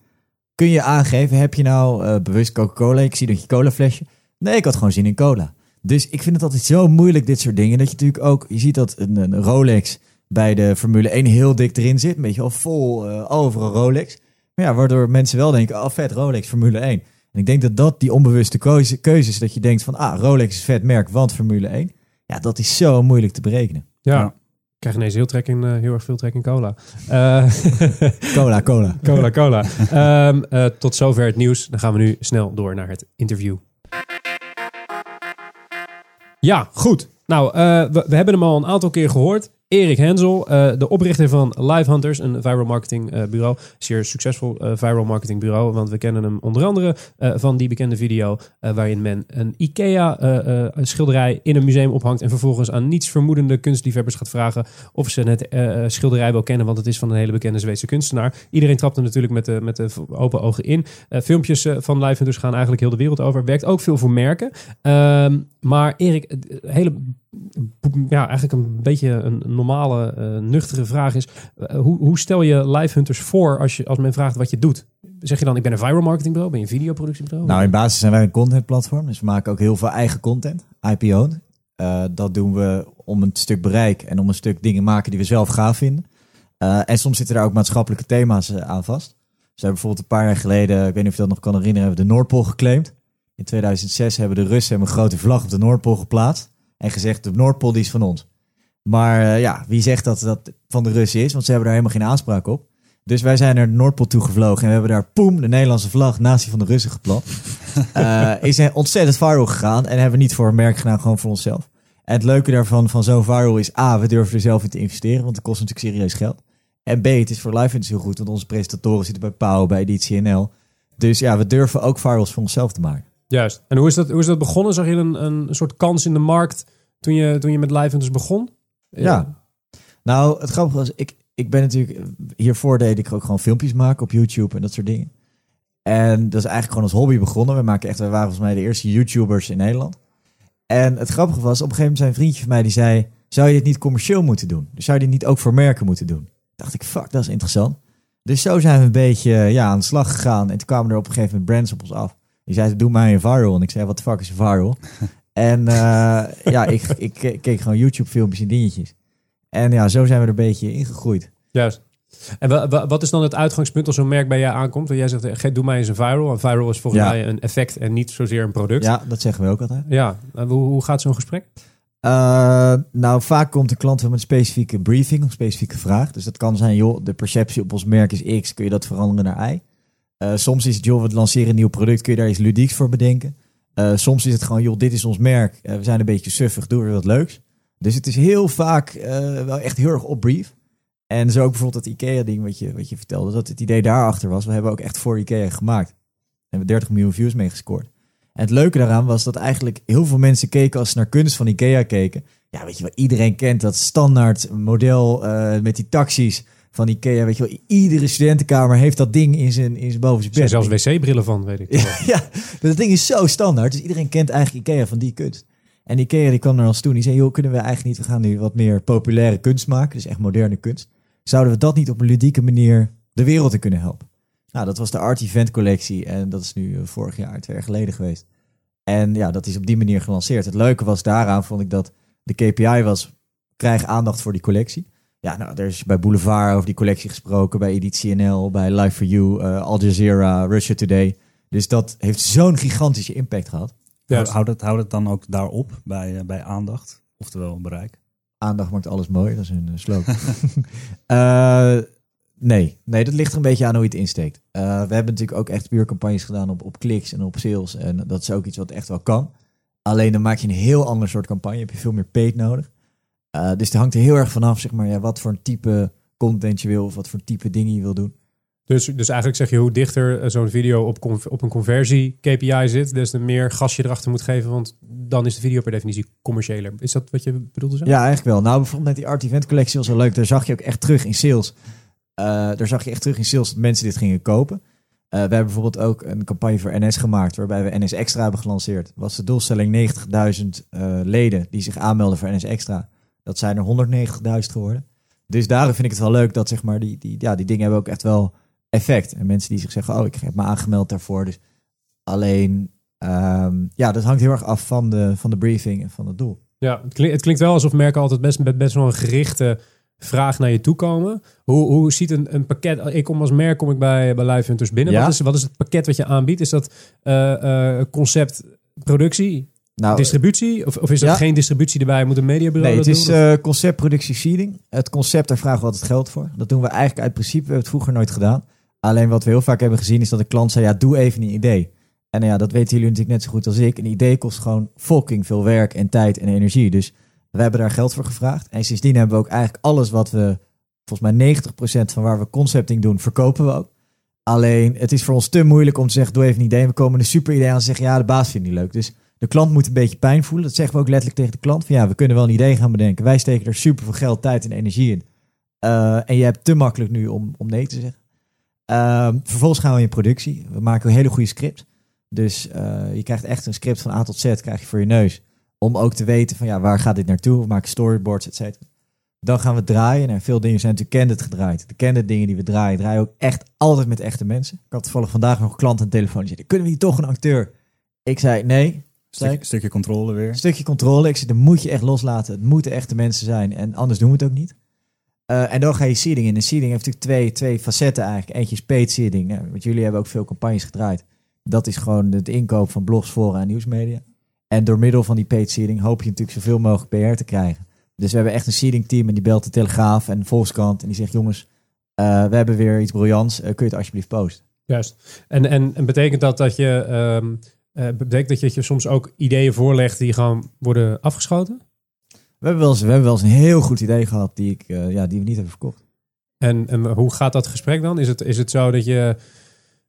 Kun je aangeven, heb je nou uh, bewust Coca-Cola? Ik zie dat je cola flesje. Nee, ik had gewoon zin in cola. Dus ik vind het altijd zo moeilijk, dit soort dingen. Dat je natuurlijk ook, je ziet dat een, een Rolex bij de Formule 1 heel dik erin zit. Een beetje al vol uh, overal Rolex. Maar ja, waardoor mensen wel denken, oh vet, Rolex, Formule 1. En ik denk dat dat die onbewuste keuze, keuzes, dat je denkt van, ah, Rolex is vet merk, want Formule 1. Ja, dat is zo moeilijk te berekenen. Ja. ja. Ik krijg ineens heel, trek in, uh, heel erg veel trek in cola. Uh, cola, cola. cola, cola. um, uh, tot zover het nieuws. Dan gaan we nu snel door naar het interview. Ja, goed. Nou, we, we, hebben hem al een aantal keer gehoord. Erik Hensel, uh, de oprichter van Live Hunters, een viral marketing uh, bureau. Zeer succesvol uh, viral marketing bureau, want we kennen hem onder andere van die bekende video waarin men een IKEA schilderij in een museum ophangt en vervolgens aan niets vermoedende kunstliefhebbers gaat vragen of ze het schilderij wel kennen, want het is van een hele bekende Zweedse kunstenaar. Iedereen trapt er natuurlijk met de, met de open ogen in. filmpjes van Live Hunters gaan eigenlijk heel de wereld over. Werkt ook veel voor merken. Ehm, maar Erik, hele ja, eigenlijk een beetje een normale, uh, nuchtere vraag is: uh, hoe, hoe, stel je live hunters voor als, je, als men vraagt wat je doet? Zeg je dan, ik ben een viral marketing bureau, ben je een videoproductiebureau? Nou, in basis zijn wij een content platform, dus we maken ook heel veel eigen content, IPO. Uh, dat doen we om een stuk bereik en om een stuk dingen maken die we zelf gaaf vinden. en soms zitten daar ook maatschappelijke thema's aan vast. Ze hebben bijvoorbeeld een paar jaar geleden, ik weet niet of je dat nog kan herinneren, hebben we de Noordpool geclaimd. In 2006 hebben de Russen een grote vlag op de Noordpool geplaatst en gezegd: de Noordpool die is van ons. Maar uh, ja, wie zegt dat dat van de Russen is? Want ze hebben daar helemaal geen aanspraak op. Dus wij zijn naar de Noordpool toe gevlogen en we hebben daar poem de Nederlandse vlag naast die van de Russen geplat. uh, is ontzettend viral gegaan en hebben we niet voor een merk gedaan, gewoon voor onszelf. En het leuke daarvan van zo'n viral is A, we durven er zelf in te investeren, want het kost natuurlijk serieus geld. En B, het is voor live heel goed, want onze presentatoren zitten bij Pauw, bij Editie NL. Dus ja, we durven ook virals voor onszelf te maken. Juist. En hoe is dat, hoe is dat begonnen? Zag je een, een soort kans in de markt toen je, toen je met live begon? Ja. Nou, het grappige was, ik, ik ben natuurlijk... Hiervoor deed ik ook gewoon filmpjes maken op YouTube en dat soort dingen. En dat is eigenlijk gewoon als hobby begonnen. We maken echt, we waren volgens mij de eerste YouTubers in Nederland. En het grappige was, op een gegeven moment zijn vriendje van mij die zei... Zou je dit niet commercieel moeten doen? Dus zou je dit niet ook voor merken moeten doen? Dacht ik, fuck, dat is interessant. Dus zo zijn we een beetje ja, aan de slag gegaan. En toen kwamen er op een gegeven moment brands op ons af. Die zei, doe mij een viral. En ik zei, wat de fuck is een viral? En uh, ja, ik, ik, keek gewoon YouTube filmpjes en dingetjes. En ja, zo zijn we er een beetje ingegroeid. Juist. En wat is dan het uitgangspunt als zo'n merk bij jij aankomt? Want jij zegt, doe mij eens een viral. Een viral is volgens mij een effect en niet zozeer een product. Ja, dat zeggen we ook altijd. Ja, hoe, hoe gaat zo'n gesprek? Uh, nou, vaak komt de klant met een specifieke briefing, een specifieke vraag. Dus dat kan zijn, joh, de perceptie op ons merk is X, kun je dat veranderen naar Y? Uh, soms is het, joh, we lanceren een nieuw product, kun je daar iets ludieks voor bedenken? Uh, soms is het gewoon, joh, dit is ons merk. Uh, we zijn een beetje suffig, doe er wat leuks. Dus het is heel vaak wel echt heel erg op brief. En zo ook bijvoorbeeld dat IKEA-ding wat je, wat je vertelde, dat het idee daarachter was. We hebben ook echt voor IKEA gemaakt. Hebben we 30 miljoen views mee gescoord. En het leuke daaraan was dat eigenlijk heel veel mensen keken als ze naar kunst van IKEA keken. Ja, weet je wel, iedereen kent dat standaard model eh, met die taxis van IKEA. Weet je wel, iedere studentenkamer heeft dat ding in zijn, in zijn boven zijn Er zijn bed. zelfs wc-brillen van, weet ik. Ja, dat ding is zo standaard. Dus iedereen kent eigenlijk IKEA van die kunst. En IKEA die kwam naar ons toe en die zei, joh, kunnen we eigenlijk niet, we gaan nu wat meer populaire kunst maken, dus echt moderne kunst. Zouden we dat niet op een ludieke manier de wereld in kunnen helpen? Nou, dat was de Art Event collectie en dat is nu eh, vorig jaar, twee jaar geleden geweest. En ja, dat is op die manier gelanceerd. Het leuke was daaraan, vond ik dat de KPI was, krijg aandacht voor die collectie. Ja, nou, er is bij Boulevard over die collectie gesproken, bij Editie NL, bij Live for You, eh, Al Jazeera, Russia Today. Dus dat heeft zo'n gigantische impact gehad. Juist. Houd het, houd het dan ook daarop bij, eh, bij aandacht, oftewel bereik. Aandacht maakt alles mooi, dat is een uh, slogan. Eh, nee. nee, dat ligt er een beetje aan hoe je het insteekt. Eh, we hebben natuurlijk ook echt puur campagnes gedaan op, op kliks en op sales. En dat is ook iets wat echt wel kan. Alleen dan maak je een heel ander soort campagne. Heb je veel meer paid nodig. Eh, dus het hangt er heel erg vanaf, zeg maar, ja, wat voor een type content je wil of wat voor type dingen je wil doen. Dus, dus eigenlijk zeg je hoe dichter eh, zo'n video op, op een conversie KPI zit, des te meer gas je erachter moet geven, want dan is de video per definitie commerciëler. Is dat wat je bedoelde? Zo? Ja, eigenlijk wel. Nou, bijvoorbeeld met die Art Event collectie was wel leuk. Daar zag je ook echt terug in sales. Eh, daar zag je echt terug in sales dat mensen dit gingen kopen. We hebben bijvoorbeeld ook een campagne voor NS gemaakt, waarbij we NS Extra hebben gelanceerd. Was de doelstelling 90.000 eh, leden die zich aanmelden voor NS Extra. Dat zijn er 190.000 geworden. Dus daarom vind ik het wel leuk dat zeg maar, die, die, ja, die dingen hebben ook echt wel effect. En mensen die zich zeggen, oh, ik heb me aangemeld daarvoor. Dus alleen, ehm, ja, dat hangt heel erg af van de, van de briefing en van het doel. Ja, het klinkt, het klinkt wel alsof merken altijd best, met best wel een gerichte vraag naar je toe komen. Hoe, hoe ziet een, een pakket... Ik kom als merk kom ik bij, bij Live Hunters binnen. Ja. Wat, is, wat is het pakket wat je aanbiedt? Is dat eh, eh, concept productie, Nou, distributie? Of, of is er ja. geen distributie erbij? Moet een mediabureau Nee, het dat is doen? eh, concept productie seeding. Het concept, daar vragen we altijd geld voor. Dat doen we eigenlijk uit principe. We hebben het vroeger nooit gedaan. Alleen wat we heel vaak hebben gezien is dat de klant zei, ja, doe even een idee. En nou ja, dat weten jullie natuurlijk net zo goed als ik. Een idee kost gewoon fucking veel werk en tijd en energie. Dus we hebben daar geld voor gevraagd. En sindsdien hebben we ook eigenlijk alles wat we, volgens mij 90% van waar we concepting doen, verkopen we ook. Alleen, het is voor ons te moeilijk om te zeggen, doe even een idee. We komen een super idee aan en zeggen, ja, de baas vindt het niet leuk. Dus de klant moet een beetje pijn voelen. Dat zeggen we ook letterlijk tegen de klant. Van ja, we kunnen wel een idee gaan bedenken. Wij steken er super veel geld, tijd en energie in. Eh, en je hebt te makkelijk nu om, om nee te zeggen. Ehm, vervolgens gaan we in productie. We maken een hele goede script. Dus eh, je krijgt echt een script van A tot Z krijg je voor je neus. Om ook te weten van ja, waar gaat dit naartoe? We maken storyboards, et cetera. Dan gaan we draaien. En veel dingen zijn natuurlijk candid gedraaid. De candid dingen die we draaien, draaien ook echt altijd met echte mensen. Ik had toevallig vandaag nog een klant aan de telefoon die kunnen we toch een acteur? Ik zei nee, Stuk, stukje controle weer. een stukje controle. Ik zei, dat moet je echt loslaten. Het moeten echte mensen zijn. En anders doen we het ook niet. Eh, en dan ga je seeding in. En seeding heeft natuurlijk twee, twee facetten eigenlijk. Eentje is paid seeding. Nou, want jullie hebben ook veel campagnes gedraaid. Dat is gewoon het inkoop van blogs, fora en nieuwsmedia. En door middel van die paid seeding hoop je natuurlijk zoveel mogelijk PR te krijgen. Dus we hebben echt een seeding team en die belt de Telegraaf en de Volkskrant. En die zegt, jongens, eh, we hebben weer iets briljants. Eh, kun je het alsjeblieft posten? Juist. En, en, en betekent dat dat je... ehm, eh, betekent dat je, dat je soms ook ideeën voorlegt die gewoon worden afgeschoten? We hebben wel eens, we hebben wel eens een heel goed idee gehad die, ik, eh, ja, die we niet hebben verkocht. En, en hoe gaat dat gesprek dan? Is het, is het zo dat je.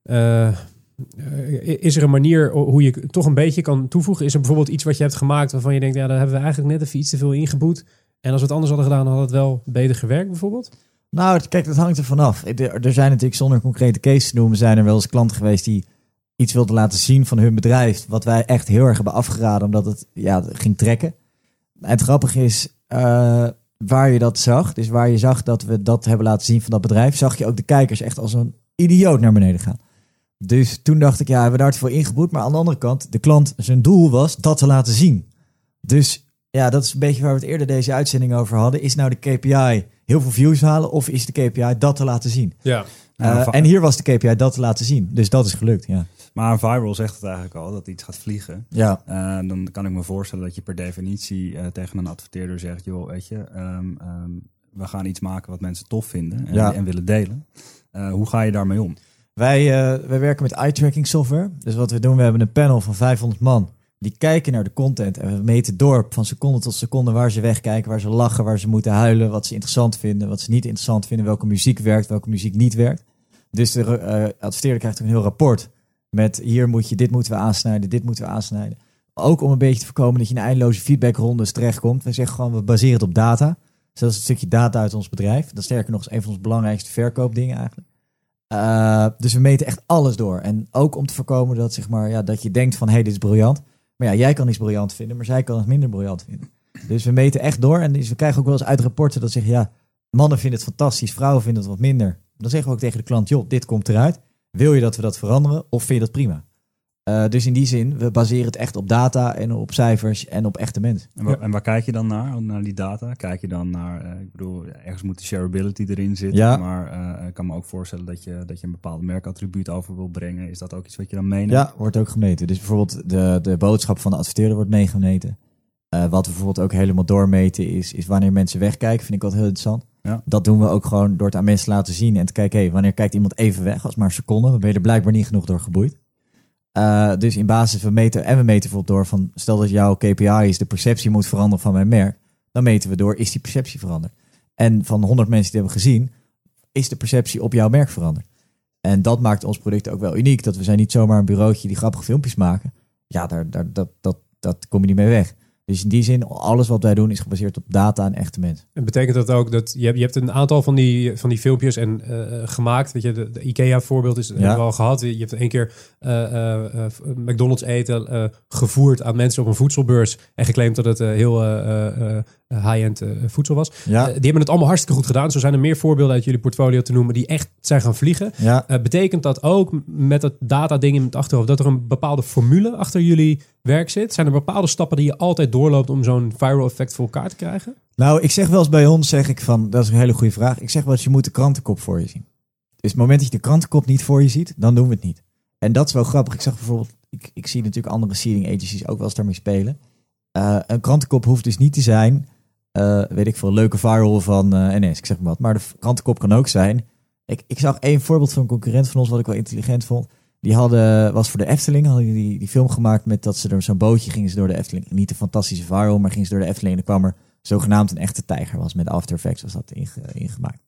eh, is er een manier hoe je toch een beetje kan toevoegen? Is er bijvoorbeeld iets wat je hebt gemaakt waarvan je denkt, ja, daar hebben we eigenlijk net even iets te veel ingeboet. En als we het anders hadden gedaan, had het wel beter gewerkt, bijvoorbeeld? Nou, kijk, dat hangt er vanaf. Er, er zijn natuurlijk zonder concrete case te noemen, zijn er wel eens klanten geweest die iets wilden laten zien van hun bedrijf. Wat wij echt heel erg hebben afgeraden, omdat het ja, ging trekken. En het grappige is, eh, waar je dat zag, dus waar je zag dat we dat hebben laten zien van dat bedrijf, zag je ook de kijkers echt als een idioot naar beneden gaan. Dus toen dacht ik, ja, we hebben daar te veel ingeboet. Maar aan de andere kant, de klant, zijn doel was dat te laten zien. Dus ja, dat is een beetje waar we het eerder deze uitzending over hadden. Is nou de KPI heel veel views halen of is de KPI dat te laten zien? Ja. Ja, Eh, en hier was de KPI dat te laten zien. Dus dat is gelukt, ja. Maar viral zegt het eigenlijk al, dat iets gaat vliegen. Ja, Eh, dan kan ik me voorstellen dat je per definitie eh, tegen een adverteerder zegt... joh, weet je, ehm, ehm, we gaan iets maken wat mensen tof vinden en, Ja. en willen delen. Eh, hoe ga je daarmee om? wij, eh, wij werken met eye-tracking software. Dus wat we doen, we hebben een panel van 500 man. Die kijken naar de content en we meten door van seconde tot seconde waar ze wegkijken, waar ze lachen, waar ze moeten huilen, wat ze interessant vinden, wat ze niet interessant vinden, welke muziek werkt, welke muziek niet werkt. Dus de eh, adverteerder krijgt een heel rapport met hier moet je, dit moeten we aansnijden, dit moeten we aansnijden. Ook om een beetje te voorkomen dat je in eindeloze feedbackrondes terechtkomt. We zeggen gewoon, we baseren het op data. Dus een stukje data uit ons bedrijf. Dat sterker nog eens een van onze belangrijkste verkoopdingen eigenlijk. Uh, dus we meten echt alles door. En ook om te voorkomen dat, zeg maar, ja, dat je denkt van, hé, hey, dit is briljant. Maar ja, jij kan iets briljant vinden, maar zij kan het minder briljant vinden. Dus we meten echt door. En dus we krijgen ook wel eens uit rapporten dat zeggen, ja, mannen vinden het fantastisch, vrouwen vinden het wat minder. Dan zeggen we ook tegen de klant, joh, dit komt eruit. Wil je dat we dat veranderen of vind je dat prima? Uh, dus in die zin, we baseren het echt op data en op cijfers en op echte mensen. En waar, en waar kijk je dan naar, naar die data? Kijk je dan naar, uh, ik bedoel, ergens moet de shareability erin zitten. Ja. Maar uh, ik kan me ook voorstellen dat je, dat je een bepaald merkattribuut over wil brengen. Is dat ook iets wat je dan meeneemt? Ja, wordt ook gemeten. Dus bijvoorbeeld de, de boodschap van de adverteerder wordt meegemeten. wat we bijvoorbeeld ook helemaal doormeten is, is wanneer mensen wegkijken. Vind ik altijd heel interessant. Ja. Dat doen we ook gewoon door het aan mensen te laten zien en te kijken, hey, wanneer kijkt iemand even weg, als maar een seconde, dan ben je er blijkbaar niet genoeg door geboeid. Uh, dus in basis van meten, en we meten bijvoorbeeld door van, stel dat jouw KPI is, de perceptie moet veranderen van mijn merk, dan meten we door, is die perceptie veranderd? En van 100 mensen die hebben gezien, is de perceptie op jouw merk veranderd? En dat maakt ons product ook wel uniek, dat we zijn niet zomaar een bureautje die grappige filmpjes maken. Ja, daar, daar, dat, dat, dat kom je niet mee weg. Dus in die zin, alles wat wij doen is gebaseerd op data en echte mensen. En betekent dat ook dat je hebt, je hebt een aantal van die, van die filmpjes en, uh, gemaakt? Weet je, de, de IKEA-voorbeeld is ja. al gehad. Je hebt één keer uh, uh, McDonald's eten gevoerd aan mensen op een voedselbeurs en geclaimd dat het heel high-end voedsel was. Ja. die hebben het allemaal hartstikke goed gedaan. Zo zijn er meer voorbeelden uit jullie portfolio te noemen die echt zijn gaan vliegen. Ja. betekent dat ook met het data-ding in het achterhoofd dat er een bepaalde formule achter jullie werk zit? Zijn er bepaalde stappen die je altijd doorloopt om zo'n viral effect voor elkaar te krijgen? Nou, ik zeg wel eens bij ons, zeg ik van, dat is een hele goede vraag. Ik zeg wel eens, je moet de krantenkop voor je zien. Dus het moment dat je de krantenkop niet voor je ziet, dan doen we het niet. En dat is wel grappig. Ik zag bijvoorbeeld, ik, ik zie natuurlijk andere seeding agencies ook wel eens daarmee spelen. Uh, een krantenkop hoeft dus niet te zijn, uh, weet ik veel, leuke viral van uh, NS, ik zeg maar wat. Maar de krantenkop kan ook zijn. Ik, ik zag één voorbeeld van een concurrent van ons, wat ik wel intelligent vond. Die hadden, was voor de Efteling, hadden die, die film gemaakt met dat ze door zo'n bootje gingen ze door de Efteling. Niet een fantastische viral, maar gingen ze door de Efteling en kwam er zogenaamd een echte tijger was. Met After Effects was dat inge, ingemaakt.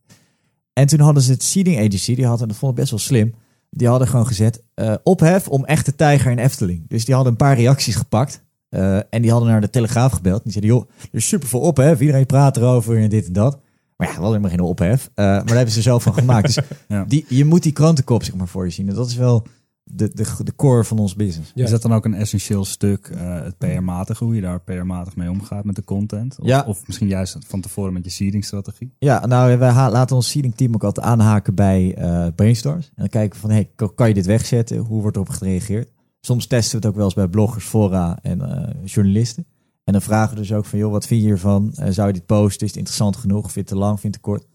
En toen hadden ze het seeding agency, die had, en dat vond ik best wel slim, die hadden gewoon gezet, uh, ophef om echte tijger in Efteling. Dus die hadden een paar reacties gepakt. Uh, en die hadden naar de Telegraaf gebeld. Die zeiden, joh, er is super veel ophef. Iedereen praat erover en dit en dat. Maar ja, wel helemaal geen ophef. Uh, maar daar hebben ze zelf van gemaakt. Dus ja. die, je moet die krantenkop zeg maar voor je zien. En dat is wel de, de, de core van ons business. Ja. Is dat dan ook een essentieel stuk, uh, het PR-matige, hoe je daar PR-matig mee omgaat met de content? Of, ja. of misschien juist van tevoren met je seeding-strategie? Ja, nou, wij laten ons seeding-team ook altijd aanhaken bij uh, brainstorms. En dan kijken we van, hey, kan je dit wegzetten? Hoe wordt erop gereageerd? Soms testen we het ook wel eens bij bloggers, fora en uh, journalisten. En dan vragen we dus ook van, joh, wat vind je hiervan? zou je dit posten? Is het interessant genoeg? Vind je het te lang? Vind je het te kort?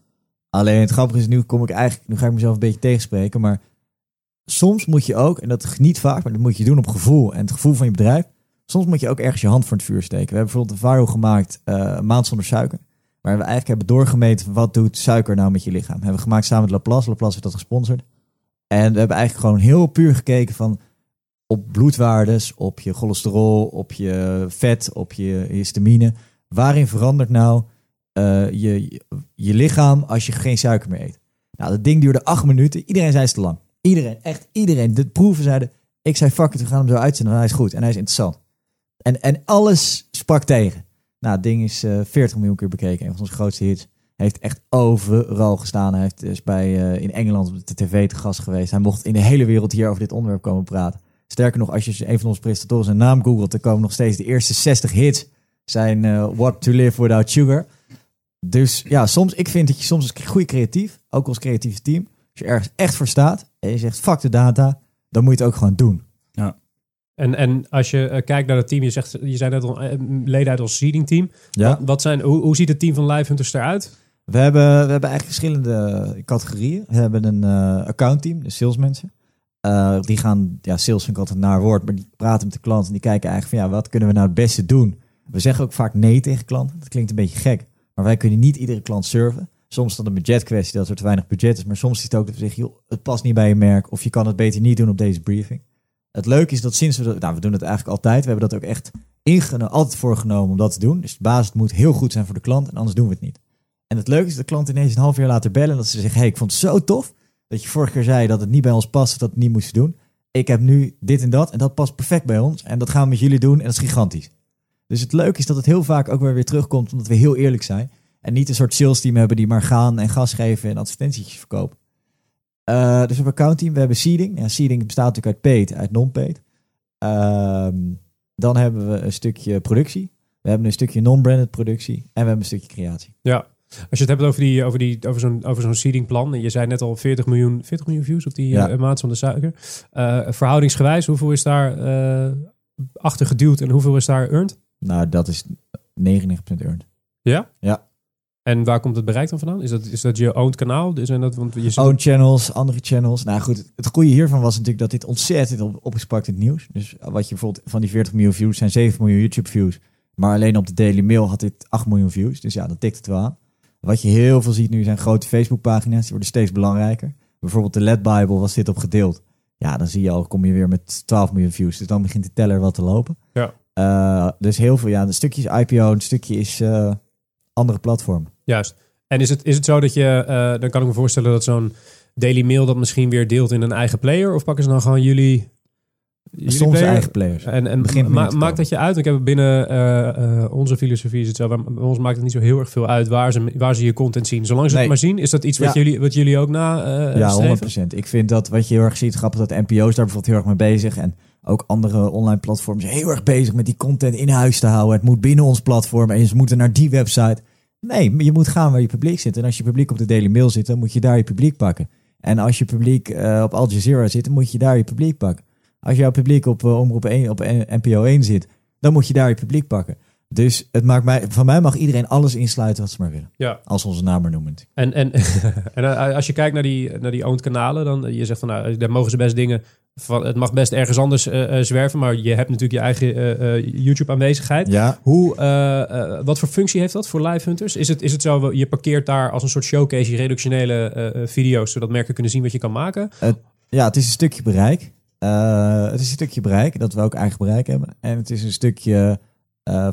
Alleen het grappige is, nu kom ik eigenlijk, nu ga ik mezelf een beetje tegenspreken, maar soms moet je ook, en dat niet vaak, maar dat moet je doen op gevoel en het gevoel van je bedrijf. Soms moet je ook ergens je hand voor het vuur steken. We hebben bijvoorbeeld een viral gemaakt, uh, Maand zonder suiker. Waar we eigenlijk hebben doorgemeten, wat doet suiker nou met je lichaam? Hebben we gemaakt samen met Laplace. Laplace heeft dat gesponsord. En we hebben eigenlijk gewoon heel puur gekeken van op bloedwaardes, op je cholesterol, op je vet, op je histamine. Waarin verandert nou uh, je, je lichaam als je geen suiker meer eet? Nou, dat ding duurde acht minuten. Iedereen zei het te lang. Iedereen, echt iedereen. De proeven zeiden, ik zei fuck it, we gaan hem zo uitzenden. Hij is goed en hij is interessant. En, en alles sprak tegen. Nou, het ding is uh, 40 miljoen keer bekeken. Een van onze grootste hits. Heeft echt overal gestaan. Hij heeft dus bij, uh, in Engeland op de tv te gast geweest. Hij mocht in de hele wereld hier over dit onderwerp komen praten. Sterker nog, als je een van onze presentatoren zijn naam googelt, dan komen nog steeds de eerste 60 hits zijn uh, What to Live Without Sugar. Dus ja, soms, ik vind dat je soms als goede creatief, ook als creatief team, als je ergens echt voor staat en je zegt fuck de data, dan moet je het ook gewoon doen. Ja. En, en als je uh, kijkt naar het team, je zegt, je zijn net al uh, leden uit ons seeding team. Ja. Wat, wat zijn, hoe, hoe ziet het team van Live Hunters eruit? We hebben, we hebben eigenlijk verschillende categorieën. We hebben een uh, accountteam, de salesmensen. Uh, die gaan, ja, sales vind ik altijd naar woord, maar die praten met de klant en die kijken eigenlijk van ja, wat kunnen we nou het beste doen? We zeggen ook vaak nee tegen klanten. Dat klinkt een beetje gek, maar wij kunnen niet iedere klant serven. Soms dat een budgetkwestie dat er te weinig budget is, maar soms is het ook dat we zeggen, joh, het past niet bij je merk of je kan het beter niet doen op deze briefing. Het leuke is dat sinds we dat, nou, we doen het eigenlijk altijd. We hebben dat ook echt ingeno- altijd voorgenomen om dat te doen. Dus de basis moet heel goed zijn voor de klant en anders doen we het niet. En het leuke is dat de klant ineens een half jaar later bellen en dat ze zeggen: hey, ik vond het zo tof dat je vorige keer zei dat het niet bij ons past, dat we het niet moesten doen. Ik heb nu dit en dat en dat past perfect bij ons en dat gaan we met jullie doen en dat is gigantisch. Dus het leuke is dat het heel vaak ook weer weer terugkomt omdat we heel eerlijk zijn. En niet een soort sales team hebben die maar gaan en gas geven en advertentietjes verkopen. Eh, dus we hebben account team, we hebben seeding. Ja, seeding bestaat natuurlijk uit paid, uit non-paid. Ehm, dan hebben we een stukje productie. We hebben een stukje non-branded productie. En we hebben een stukje creatie. Ja. Als je het hebt over, die, over, die, over zo'n over zo'n seedingplan. En je zei net al 40 miljoen, 40 miljoen views op die Ja. eh, maat van de suiker. Eh, verhoudingsgewijs, hoeveel is daar achter geduwd en hoeveel is daar earned? Nou, dat is 99% earned. Ja? Ja. En waar komt het bereik dan vandaan? Is dat, is dat je owned kanaal? Dus en dat, want je Own channels, andere channels. Nou goed, het goede hiervan was natuurlijk dat dit ontzettend op, opgespakt in het nieuws. Dus wat je bijvoorbeeld van die 40 miljoen views zijn 7 miljoen YouTube views. Maar alleen op de Daily Mail had dit 8 miljoen views. Dus ja, dat tikt het wel aan. Wat je heel veel ziet nu zijn grote Facebook pagina's. Die worden steeds belangrijker. Bijvoorbeeld de LED Bible was dit op gedeeld. Ja, dan zie je al, kom je weer met 12 miljoen views. Dus dan begint de teller wat te lopen. Ja. Eh, dus heel veel, ja, een stukje is IPO, een stukje is eh, andere platformen. Juist. En is het, is het zo dat je, eh, dan kan ik me voorstellen dat zo'n Daily Mail dat misschien weer deelt in een eigen player? Of pakken ze dan gewoon jullie, jullie Soms player? eigen players. En, en Begint ma- maakt dat je uit? Ik heb binnen eh, eh, onze filosofie is het zo. Bij ons maakt het niet zo heel erg veel uit waar ze, waar ze je content zien. Zolang ze Nee. het maar zien, is dat iets wat, jullie, wat jullie ook na Ja, streven? 100%. Ik vind dat wat je heel erg ziet, grappig dat NPO's daar bijvoorbeeld heel erg mee bezig. En ook andere online platforms heel erg bezig met die content in huis te houden. Het moet binnen ons platform en ze moeten naar die website. Nee, je moet gaan waar je publiek zit. En als je publiek op de Daily Mail zit, dan moet je daar je publiek pakken. En als je publiek eh, op Al Jazeera zit, dan moet je daar je publiek pakken. Als jouw publiek op uh, Omroep 1, op eh, NPO 1 zit, dan moet je daar je publiek pakken. Dus het maakt mij, van mij mag iedereen alles insluiten wat ze maar willen. Ja. Als ze onze naam maar noemen. En, en, en eh, als je kijkt naar die, naar die owned kanalen, dan je zegt van nou, daar mogen ze best dingen. Van, het mag best ergens anders eh, eh, zwerven, maar je hebt natuurlijk je eigen eh, eh, YouTube aanwezigheid. Ja, Hoe, wat voor functie heeft dat voor live hunters? Is het, is het zo, je parkeert daar als een soort showcase je reductionele eh, video's, zodat merken kunnen zien wat je kan maken? Ja, het is een stukje bereik. Het is een stukje bereik, dat we ook eigen bereik hebben. En het is een stukje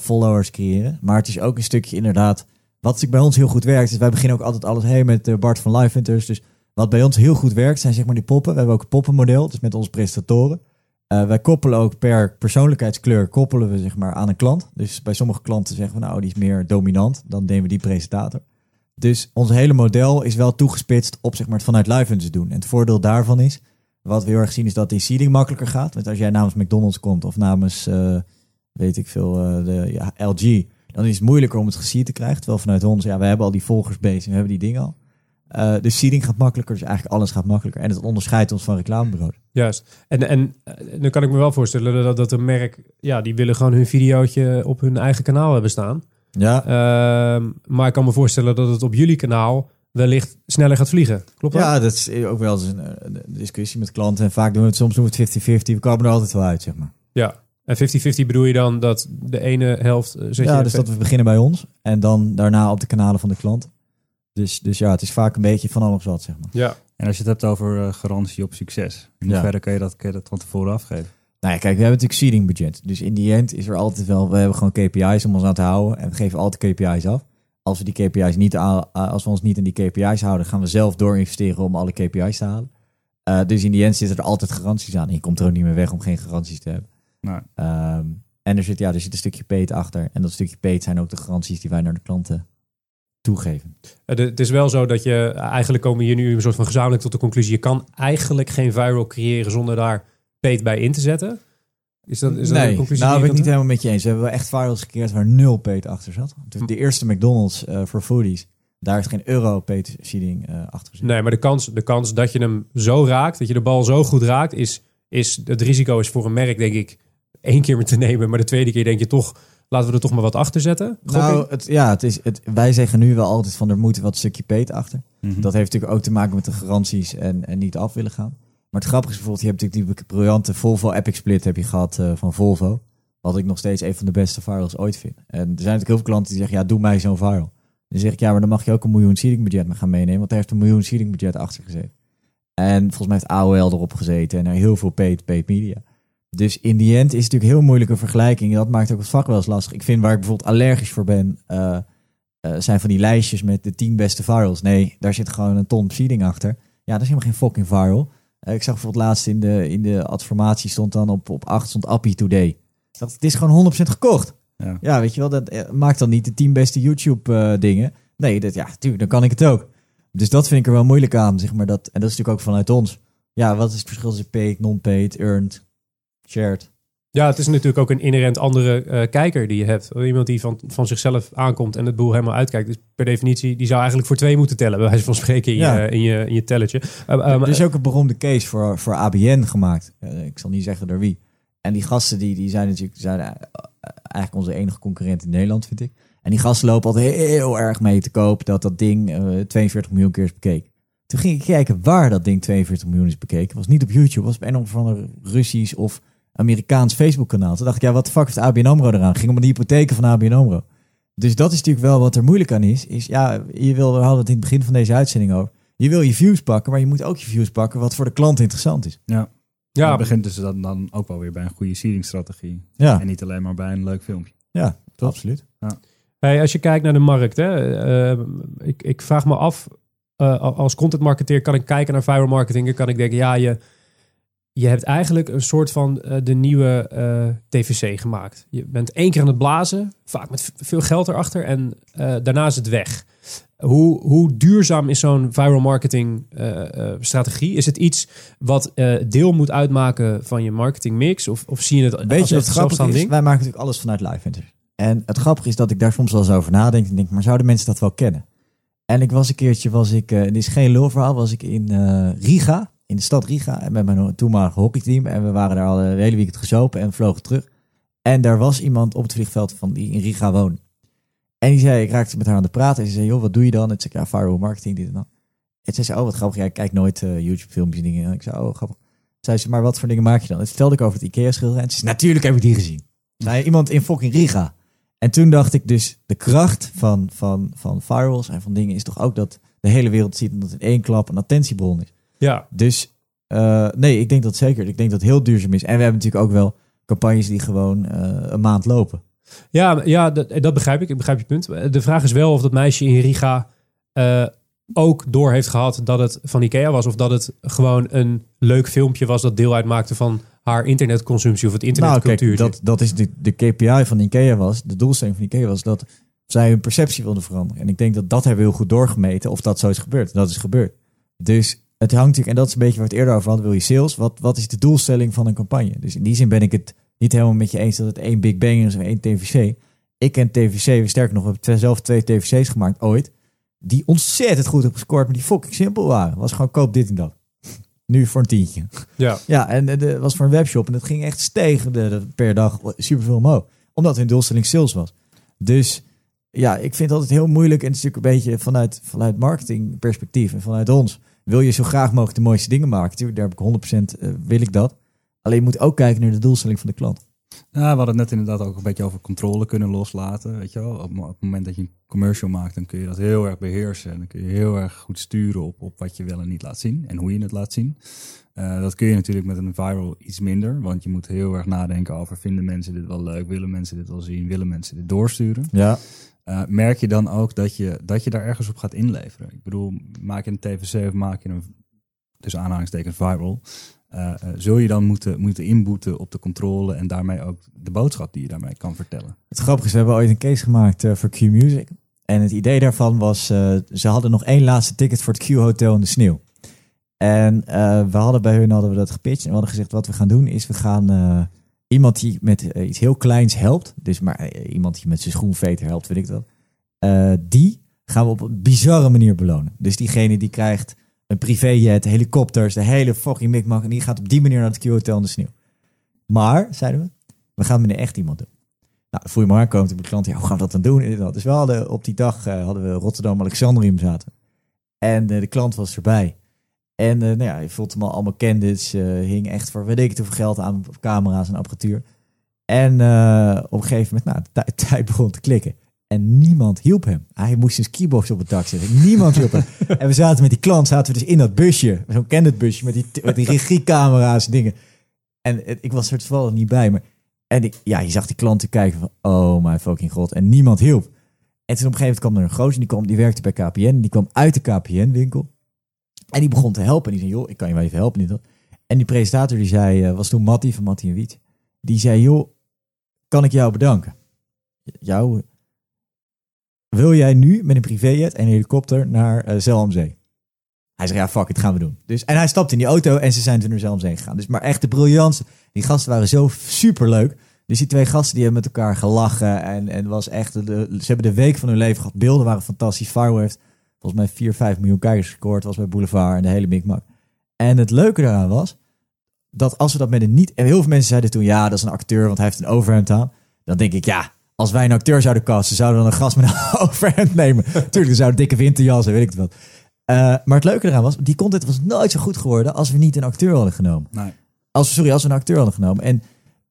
followers creëren. Maar het is ook een stukje inderdaad... Wat bij ons heel goed werkt, is wij beginnen ook altijd alles hey, met Bart van Live Hunters. Dus wat bij ons heel goed werkt, zijn zeg maar die poppen. We hebben ook een poppenmodel, dus met onze presentatoren. Eh, wij koppelen ook per persoonlijkheidskleur koppelen we zeg maar aan een klant. Dus bij sommige klanten zeggen we nou, die is meer dominant. Dan nemen we die presentator. Dus ons hele model is wel toegespitst op zeg maar, het vanuit live doen. En het voordeel daarvan is, wat we heel erg zien, is dat die seeding makkelijker gaat. Want als jij namens McDonald's komt of namens, eh, weet ik veel, eh, de ja, LG, dan is het moeilijker om het geseed te krijgen. Terwijl vanuit ons, ja, we hebben al die volgersbase en we hebben die dingen al. Eh dus seeding gaat makkelijker, dus eigenlijk alles gaat makkelijker. En het onderscheidt ons van reclamebureaus. Juist. En, en eh, dan kan ik me wel voorstellen dat, dat een merk, ja, die willen gewoon hun videootje op hun eigen kanaal hebben staan. Ja, Ehm, maar ik kan me voorstellen dat het op jullie kanaal wellicht sneller gaat vliegen. Klopt dat? ja dat is ook wel eens een, een discussie met klanten. En vaak doen we het, soms doen we het 50-50. We komen er altijd wel uit, zeg maar. Ja. En 50-50 bedoel je dan dat de ene helft eh, zet ja, je... dus dat we beginnen bij ons en dan daarna op de kanalen van de klant. Dus, dus ja, het is vaak een beetje van alles wat, zeg maar. Ja. En als je het hebt over eh, garantie op succes, in Ja. hoeverre kan je dat, kan je dat van tevoren afgeven? Nou ja, kijk, we hebben natuurlijk seeding budget. Dus in die end is er altijd wel, we hebben gewoon KPI's om ons aan te houden. En we geven altijd KPI's af. Als we die KPI's niet aan, als we ons niet aan die KPI's houden, gaan we zelf door investeren om alle KPI's te halen. Eh, dus in die end zitten er altijd garanties aan. En je komt er ook niet meer weg om geen garanties te hebben. Nou, Ehm, en er zit, ja, er zit een stukje peet achter. En dat stukje peet zijn ook de garanties die wij naar de klanten toegeven. Eh, Het is wel zo dat je, eigenlijk komen hier nu een soort van gezamenlijk tot de conclusie, je kan eigenlijk geen viral creëren zonder daar peet bij in te zetten. Is dat, is dat nee, een conclusie? nou ben ik niet helemaal met je eens. We hebben wel echt virals gecreëerd waar nul peet achter zat. De, de eerste McDonald's eh, voor foodies, daar is geen euro peet seeding eh, achter gezet. Nee, maar de kans, de kans dat je hem zo raakt, dat je de bal zo goed raakt, is, is het risico is voor een merk, denk ik, één keer te nemen. Maar de tweede keer denk je toch, laten we er toch maar wat achter zetten. Nou, het, ja, het is, het, wij zeggen nu wel altijd van er moet wat stukje peet achter. mhm. Dat heeft natuurlijk ook te maken met de garanties en, en niet af willen gaan. Maar het grappige is bijvoorbeeld, je hebt natuurlijk die briljante Volvo Epic Split heb je gehad eh, van Volvo. Wat ik nog steeds een van de beste virals ooit vind. En er zijn natuurlijk heel veel klanten die zeggen, ja, doe mij zo'n viral. Dan zeg ik, ja, maar dan mag je ook een miljoen seeding budget mee gaan meenemen. Want daar heeft een miljoen seeding budget achter gezeten. En volgens mij heeft AOL erop gezeten en er heel veel paid, paid media. Dus in die end is het natuurlijk heel moeilijke vergelijking. Dat maakt ook het vak wel eens lastig. Ik vind waar ik bijvoorbeeld allergisch voor ben, eh, eh, zijn van die lijstjes met de 10 beste virals. Nee, daar zit gewoon een ton seeding achter. Ja, dat is helemaal geen fucking viral. Eh, ik zag bijvoorbeeld laatst in de, in de adformatie stond dan op, op 8 stond Appie Today. Dacht, het is gewoon 100% gekocht. Ja. Ja, weet je wel, dat maakt dan niet de 10 beste YouTube dingen. Nee, dat, ja, tuurlijk, dan kan ik het ook. Dus dat vind ik er wel moeilijk aan, zeg maar. Dat, en dat is natuurlijk ook vanuit ons. Ja, wat is het verschil tussen paid, non-paid, earned, shared? Ja, het is natuurlijk ook een inherent andere eh, kijker die je hebt. Iemand die van, van zichzelf aankomt en het boel helemaal uitkijkt. Dus per definitie, die zou eigenlijk voor twee moeten tellen. Bij wijze van spreken in, Ja. je, in, je, in je telletje. Eh, eh, er is ook een beroemde case voor, voor ABN gemaakt. Ik zal niet zeggen door wie. En die gasten die, die zijn natuurlijk zijn eigenlijk onze enige concurrent in Nederland, vind ik. En die gasten lopen altijd heel erg mee te koop dat dat ding eh, 42 miljoen keer is bekeken. Toen ging ik kijken waar dat ding 42 miljoen is bekeken. Het was niet op YouTube, was op een of ander Russisch of Amerikaans Facebook kanaal. Toen dacht ik, ja, wat de fuck heeft ABN AMRO eraan? Het ging om de hypotheken van ABN AMRO. Dus dat is natuurlijk wel wat er moeilijk aan is. is ja, je wil, we hadden het in het begin van deze uitzending over. Je wil je views pakken, maar je moet ook je views pakken wat voor de klant interessant is. Ja. ja, Het begint dus dan, dan ook wel weer bij een goede seedingstrategie. Ja, En niet alleen maar bij een leuk filmpje. ja absoluut. Hey, als je kijkt naar de markt, hè, eh, ik, ik vraag me af, eh, als content marketeer kan ik kijken naar viral marketing en kan ik denken, ja, je, je hebt eigenlijk een soort van eh, de nieuwe eh, TVC gemaakt. Je bent één keer aan het blazen, vaak met veel geld erachter en eh, daarna is het weg. Hoe, hoe duurzaam is zo'n viral marketing strategie? Is het iets wat deel moet uitmaken van je marketing mix? Of, of zie je het Weet als je wat grappig is? ding? Wij maken natuurlijk alles vanuit Live Ventures. En het grappige is dat ik daar soms wel eens over nadenk. En denk, maar zouden mensen dat wel kennen? En ik was een keertje, was ik, dit is geen lulverhaal, was ik in Riga, in de stad Riga, en met mijn toenmalige hockeyteam. En we waren daar al de hele weekend gezopen en vlogen terug. En daar was iemand op het vliegveld van die in Riga woonde. En die zei, ik raakte met haar aan de praten. En ze zei, joh, wat doe je dan? En zei ja, viral marketing, dit en dat. En ze zei, oh, wat grappig. Jij kijkt nooit eh, YouTube-filmpjes en dingen. En ik zei, oh, grappig. Zei ze, maar wat voor dingen maak je dan? En vertelde ik over het IKEA-schilderij. En ze zei, natuurlijk heb ik die gezien. Nou, iemand in fucking Riga. En toen dacht ik dus, de kracht van, van, van virals en van dingen is toch ook dat de hele wereld ziet dat het in één klap een attentiebron is. Ja, Dus eh, nee, ik denk dat zeker. Ik denk dat het heel duurzaam is. En we hebben natuurlijk ook wel campagnes die gewoon eh, een maand lopen. Ja, ja dat, dat begrijp ik. Ik begrijp je punt. De vraag is wel of dat meisje in Riga eh, ook door heeft gehad dat het van Ikea was. Of dat het gewoon een leuk filmpje was dat deel uitmaakte van haar internetconsumptie of het Nou, internetcultuur. kijk, dat, dat is de, de KPI van Ikea was, de doelstelling van Ikea was dat zij hun perceptie wilden veranderen. En ik denk dat dat hebben we heel goed doorgemeten of dat zo is gebeurd. Dat is gebeurd. Dus het hangt natuurlijk, en dat is een beetje waar we het eerder over hadden, wil je sales? Wat, wat is de doelstelling van een campagne? Dus in die zin ben ik het niet helemaal met je eens dat het één Big Bang is of één TVC. Ik ken TVC, sterker nog, we hebben zelf twee TVC's gemaakt ooit, die ontzettend goed hebben gescoord, maar die fucking simpel waren. Was gewoon koop dit en dat. Nu voor een tientje. ja. Ja, en het eh, was voor een webshop en het ging echt stegen per dag superveel omhoog. Omdat hun doelstelling sales was. Dus ja, ik vind het altijd heel moeilijk. En het is natuurlijk een beetje vanuit, vanuit marketingperspectief en vanuit ons. Wil je zo graag mogelijk de mooiste dingen maken? Tuurlijk, daar heb ik 100% eh, wil ik dat. Alleen je moet ook kijken naar de doelstelling van de klant. Ja, we hadden het net inderdaad ook een beetje over controle kunnen loslaten. Weet je wel? Op, op het moment dat je een commercial maakt, dan kun je dat heel erg beheersen. En dan kun je heel erg goed sturen op, op wat je wel en niet laat zien en hoe je het laat zien. Eh, dat kun je natuurlijk met een viral iets minder, want je moet heel erg nadenken over: vinden mensen dit wel leuk? Willen mensen dit wel zien? Willen mensen dit doorsturen? Ja, Eh, merk je dan ook dat je, dat je daar ergens op gaat inleveren? Ik bedoel, maak je een TVC of maak je een, dus aanhalingstekens viral, eh, eh, zul je dan moeten, moeten inboeten op de controle en daarmee ook de boodschap die je daarmee kan vertellen. het grappige is, we hebben ooit een case gemaakt voor Q Music. En het idee daarvan was, ze hadden nog één laatste ticket voor het Q Hotel in de sneeuw. En we hadden bij hun hadden we dat gepitcht. En we hadden gezegd, wat we gaan doen is, we gaan iemand die met eh, iets heel kleins helpt. Dus maar eh, iemand die met zijn schoenveter helpt, weet ik dat. eh, die gaan we op een bizarre manier belonen. Dus diegene die krijgt een privéjet, helikopters, de hele fucking mikmak. En die gaat op die manier naar het Q Hotel in de sneeuw. Maar, zeiden we, we gaan het met een echt iemand doen. Nou, voel je maar aankomen de klant, ja, hoe gaan we dat dan doen? Dus we hadden op die dag hadden we Rotterdam Alexandrium zaten. En de klant was erbij. En eh, nou ja, je voelt hem al allemaal candidates. eh hing echt voor weet ik het hoeveel geld aan camera's en apparatuur. En eh, op een gegeven moment, nou, de tij- tijd begon te klikken. En niemand hielp hem. Hij moest zijn keybox op het dak zetten. Niemand hielp hem. en we zaten met die klant, zaten we dus in dat busje. Zo'n candidate busje met die, met die regiecamera's en dingen. En het- ik was er toevallig niet bij. Maar, en ik, ja, je zag die klanten kijken van, oh my fucking god. En niemand hielp. En toen op een gegeven moment kwam er een gozer, die, kwam, die werkte bij KPN. Die kwam uit de KPN-winkel. En die begon te helpen. En die zei, joh, ik kan je wel even helpen. Dat. En die presentator, die zei, eh, was toen Mattie van Mattie en Wiet. Die zei, joh, kan ik jou bedanken? Jou? Wil jij nu met een privéjet en een helikopter naar eh Zell am Zee? Hij zei, ja, fuck it, gaan we doen. Dus, en hij stapte in die auto en ze zijn toen naar Zell am Zee gegaan. Dus, maar echt de briljantste. Die gasten waren zo super leuk. Dus die twee gasten die hebben met elkaar gelachen. En, en was echt, de, ze hebben de week van hun leven gehad. Beelden waren fantastisch. Firewall heeft volgens mij 4, 5 miljoen kijkers gescoord. Was bij Boulevard en de hele mikmak. En het leuke daaraan was, dat als we dat met een niet... En heel veel mensen zeiden toen, ja, dat is een acteur, want hij heeft een overhemd aan. Dan denk ik, ja, als wij een acteur zouden casten, zouden we dan een gast met een overhemd nemen. Tuurlijk, dan zou een dikke winterjas en weet ik het wat. Eh, maar het leuke eraan was, die content was nooit zo goed geworden als we niet een acteur hadden genomen. Nee. Als, sorry, als we een acteur hadden genomen. En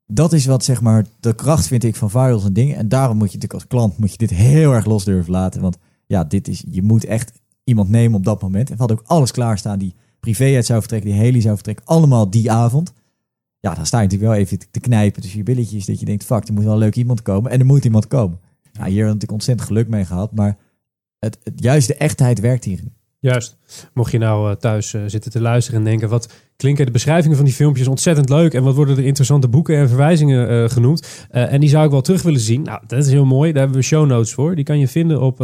dat is wat, zeg maar, de kracht vind ik van virals en dingen. En daarom moet je natuurlijk als klant moet je dit heel erg los durven laten. Want ja, dit is, je moet echt iemand nemen op dat moment. En we hadden ook alles klaarstaan. Die privéjet zou vertrekken, die heli zou vertrekken. Allemaal die avond. Ja, dan sta je natuurlijk wel even te- knijpen tussen je billetjes. Dat je denkt, fuck, er moet wel leuk iemand komen. En er moet iemand komen. Nou, hier hebben we natuurlijk ontzettend geluk mee gehad. Maar het, het, juist de echtheid werkt hierin. Juist. Mocht je nou eh, thuis eh, zitten te luisteren en denken... wat klinken de beschrijvingen van die filmpjes ontzettend leuk... en wat worden er interessante boeken en verwijzingen eh, genoemd. En die zou ik wel terug willen zien. Nou, dat is heel mooi. Daar hebben we show notes voor. Die kan je vinden op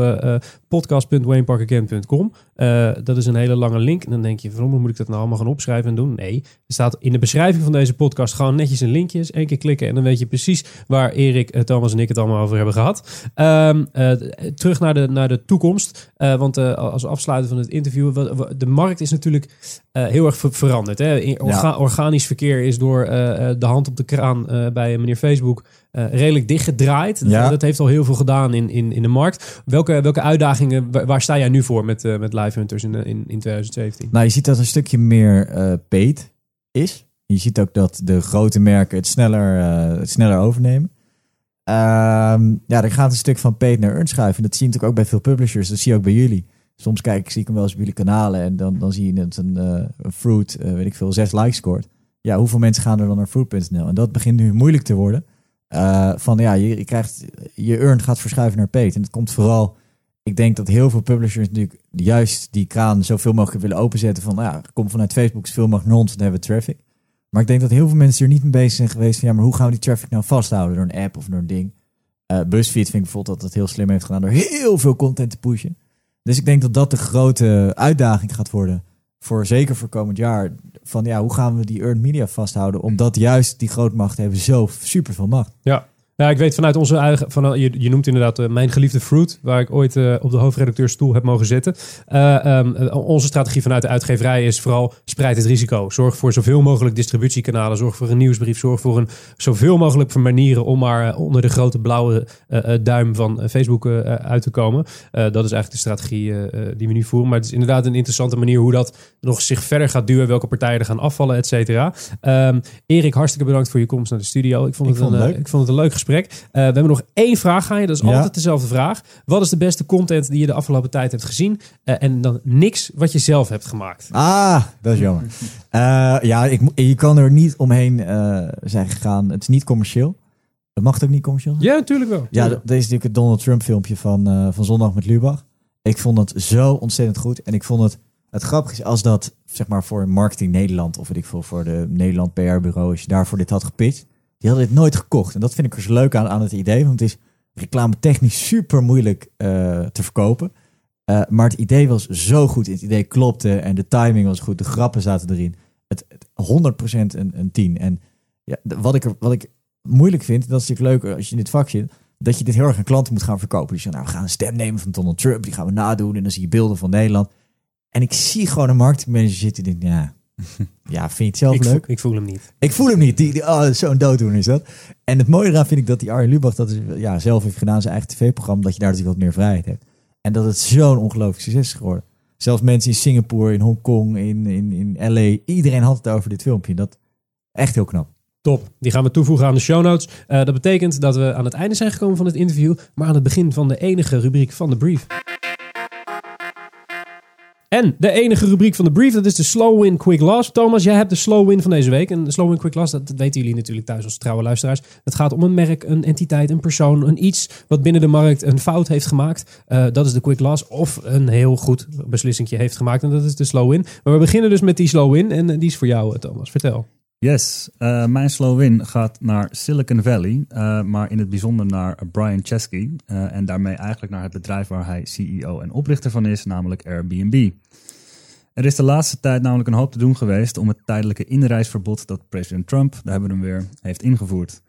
podcast.wayneparkagain.com. Eh, dat is een hele lange link. En dan denk je, waarom moet ik dat nou allemaal gaan opschrijven en doen? Nee, er staat in de beschrijving van deze podcast... gewoon netjes een linkje. Eén keer klikken en dan weet je precies... waar Erik, Thomas en ik het allemaal over hebben gehad. Ehm, eh, terug naar de, naar de toekomst. Want als afsluiten van het interview, de markt is natuurlijk eh, heel erg ver- veranderd. Hè? Orga- Organisch verkeer is door eh, eh, de hand op de kraan bij meneer Facebook redelijk dichtgedraaid. Ja. Dat heeft al heel veel gedaan in, in, in de markt. Welke, welke uitdagingen, waar, sta jij nu voor met, met Live Hunters in, in, in 2017? Nou, je ziet dat een stukje meer paid is. Je ziet ook dat de grote merken het sneller, het sneller overnemen. Ehm, ja, er gaat een stuk van paid naar earn schuiven. Dat zie je natuurlijk ook bij veel publishers. Dat zie je ook bij jullie. Soms kijk zie ik hem wel eens op jullie kanalen en dan, dan zie je dat een, eh, een fruit, eh, weet ik veel, zes likes scoort. Ja, hoeveel mensen gaan er dan naar fruit.nl? En dat begint nu moeilijk te worden. Eh, van ja, je, je krijgt, je earn gaat verschuiven naar paid. En dat komt vooral, ik denk dat heel veel publishers natuurlijk juist die kraan zoveel mogelijk willen openzetten. Van nou ja, kom vanuit Facebook zoveel mogelijk naar ons, dan hebben we traffic. Maar ik denk dat heel veel mensen er niet mee bezig zijn geweest van ja, maar hoe gaan we die traffic nou vasthouden door een app of door een ding. BuzzFeed vind ik bijvoorbeeld dat het heel slim heeft gedaan door heel veel content te pushen. Dus ik denk dat dat de grote uitdaging gaat worden. Voor zeker voor komend jaar. Van ja, hoe gaan we die earned media vasthouden? Omdat juist die grootmachten hebben zo super veel macht. Ja. Nou, ik weet vanuit onze eigen, van, je, je noemt inderdaad eh, mijn geliefde Fruit, waar ik ooit eh, op de hoofdredacteurstoel heb mogen zitten. Eh, ehm, eh, onze strategie vanuit de uitgeverij is vooral spreid het risico. Zorg voor zoveel mogelijk distributiekanalen, zorg voor een nieuwsbrief, zorg voor een zoveel mogelijk van manieren om maar eh, onder de grote blauwe eh, eh, duim van eh, Facebook eh, uit te komen. Eh, dat is eigenlijk de strategie eh, eh, die we nu voeren. Maar het is inderdaad een interessante manier hoe dat nog zich verder gaat duwen, welke partijen er gaan afvallen, et cetera. Ehm, Erik, hartstikke bedankt voor je komst naar de studio. Ik vond, Ik het, vond een, het eh, leuk. ik vond het een leuk gesprek. Eh, we hebben nog één vraag aan je. Dat is Ja. altijd dezelfde vraag. Wat is de beste content die je de afgelopen tijd hebt gezien? Eh, en dan niks wat je zelf hebt gemaakt. Ah, dat is jammer. Eh, ja, ik, je kan er niet omheen zijn gegaan. Het is niet commercieel. Het mag het ook niet commercieel zijn? Ja, natuurlijk wel. Ja, dat is natuurlijk het Donald Trump filmpje van, van zondag met Lubach. Ik vond het zo ontzettend goed. En ik vond het, het grappige is als dat, zeg maar voor Marketing Nederland of weet ik veel, voor de Nederland PR bureau, als je daarvoor dit had gepitcht, die hadden dit nooit gekocht. En dat vind ik er zo leuk aan, aan het idee, want het is reclame technisch super moeilijk eh, te verkopen. Eh, maar het idee was zo goed. Het idee klopte en de timing was goed. De grappen zaten erin. Het, het 100% een, een 10. En ja, wat, ik er, wat ik moeilijk vind, dat is natuurlijk leuk als je in dit vak zit, dat je dit heel erg aan klanten moet gaan verkopen. Dus je nou, we gaan een stem nemen van Donald Trump, die gaan we nadoen. En dan zie je beelden van Nederland. En ik zie gewoon een marketingmanager zitten die denkt, ja, ja, vind je het zelf Ik, leuk? voel, ik voel hem niet. Ik voel hem niet. Die, die, oh, zo'n dooddoener is dat. En het mooie eraan vind ik dat die Arjen Lubach dat is, ja, zelf heeft gedaan, zijn eigen tv-programma, dat je daar natuurlijk wat meer vrijheid hebt. En dat het zo'n ongelooflijk succes is geworden. Zelfs mensen in Singapore, in Hongkong, in, in, in LA, iedereen had het over dit filmpje. Dat echt heel knap. Top. Die gaan we toevoegen aan de show notes. Eh, dat betekent dat we aan het einde zijn gekomen van het interview, maar aan het begin van de enige rubriek van de brief. En de enige rubriek van de brief, dat is de Slow Win Quick Loss. Thomas, jij hebt de Slow Win van deze week. En de Slow Win Quick Loss, dat weten jullie natuurlijk thuis als trouwe luisteraars. Het gaat om een merk, een entiteit, een persoon, een iets wat binnen de markt een fout heeft gemaakt. Eh, dat is de Quick Loss. Of een heel goed beslissingje heeft gemaakt. En dat is de Slow Win. Maar we beginnen dus met die Slow Win. En eh, die is voor jou, eh, Thomas. Vertel. Yes, eh, mijn slow win gaat naar Silicon Valley, eh, maar in het bijzonder naar Brian Chesky. eh, en daarmee eigenlijk naar het bedrijf waar hij CEO en oprichter van is, namelijk Airbnb. Er is de laatste tijd namelijk een hoop te doen geweest om het tijdelijke inreisverbod dat president Trump, daar hebben we hem weer, heeft ingevoerd.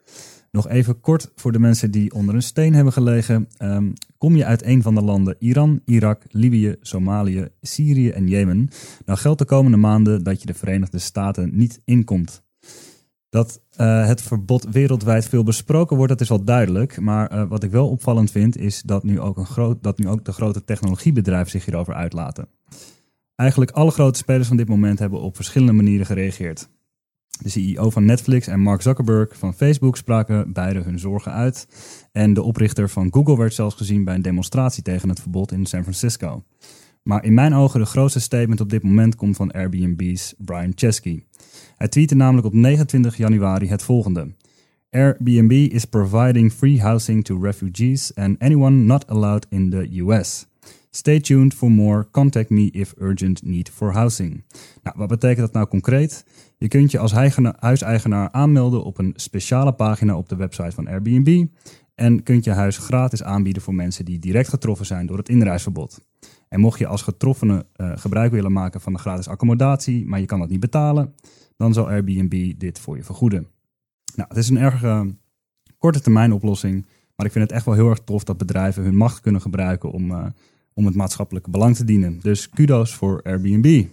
Nog even kort voor de mensen die onder een steen hebben gelegen. Ehm, kom je uit een van de landen Iran, Irak, Libië, Somalië, Syrië en Jemen, dan geldt de komende maanden dat je de Verenigde Staten niet inkomt. Dat eh, het verbod wereldwijd veel besproken wordt, dat is wel duidelijk. Maar eh, wat ik wel opvallend vind, is dat nu, ook een groot, dat nu ook de grote technologiebedrijven zich hierover uitlaten. Eigenlijk alle grote spelers van dit moment hebben op verschillende manieren gereageerd. De CEO van Netflix en Mark Zuckerberg van Facebook spraken beide hun zorgen uit. En de oprichter van Google werd zelfs gezien bij een demonstratie tegen het verbod in San Francisco. Maar in mijn ogen de grootste statement op dit moment komt van Airbnb's Brian Chesky. Hij tweette namelijk op 29 januari het volgende. Airbnb is providing free housing to refugees and anyone not allowed in the US. Stay tuned for more. Contact me if urgent need for housing. Nou, wat betekent dat nou concreet? Je kunt je als huiseigenaar aanmelden op een speciale pagina op de website van Airbnb en kunt je huis gratis aanbieden voor mensen die direct getroffen zijn door het inreisverbod. En mocht je als getroffene eh, gebruik willen maken van de gratis accommodatie, maar je kan dat niet betalen, dan zal Airbnb dit voor je vergoeden. Nou, het is een erg eh, korte termijn oplossing, maar ik vind het echt wel heel erg tof dat bedrijven hun macht kunnen gebruiken om, eh, om het maatschappelijke belang te dienen. Dus kudos voor Airbnb.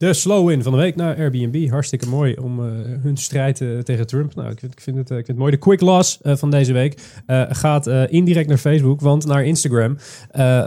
De slow win van de week naar Airbnb. Hartstikke mooi om eh, hun strijd eh, tegen Trump. Nou, ik vind, ik vind, het, eh, ik vind het mooi. De quick loss van deze week gaat indirect naar Facebook, want naar Instagram.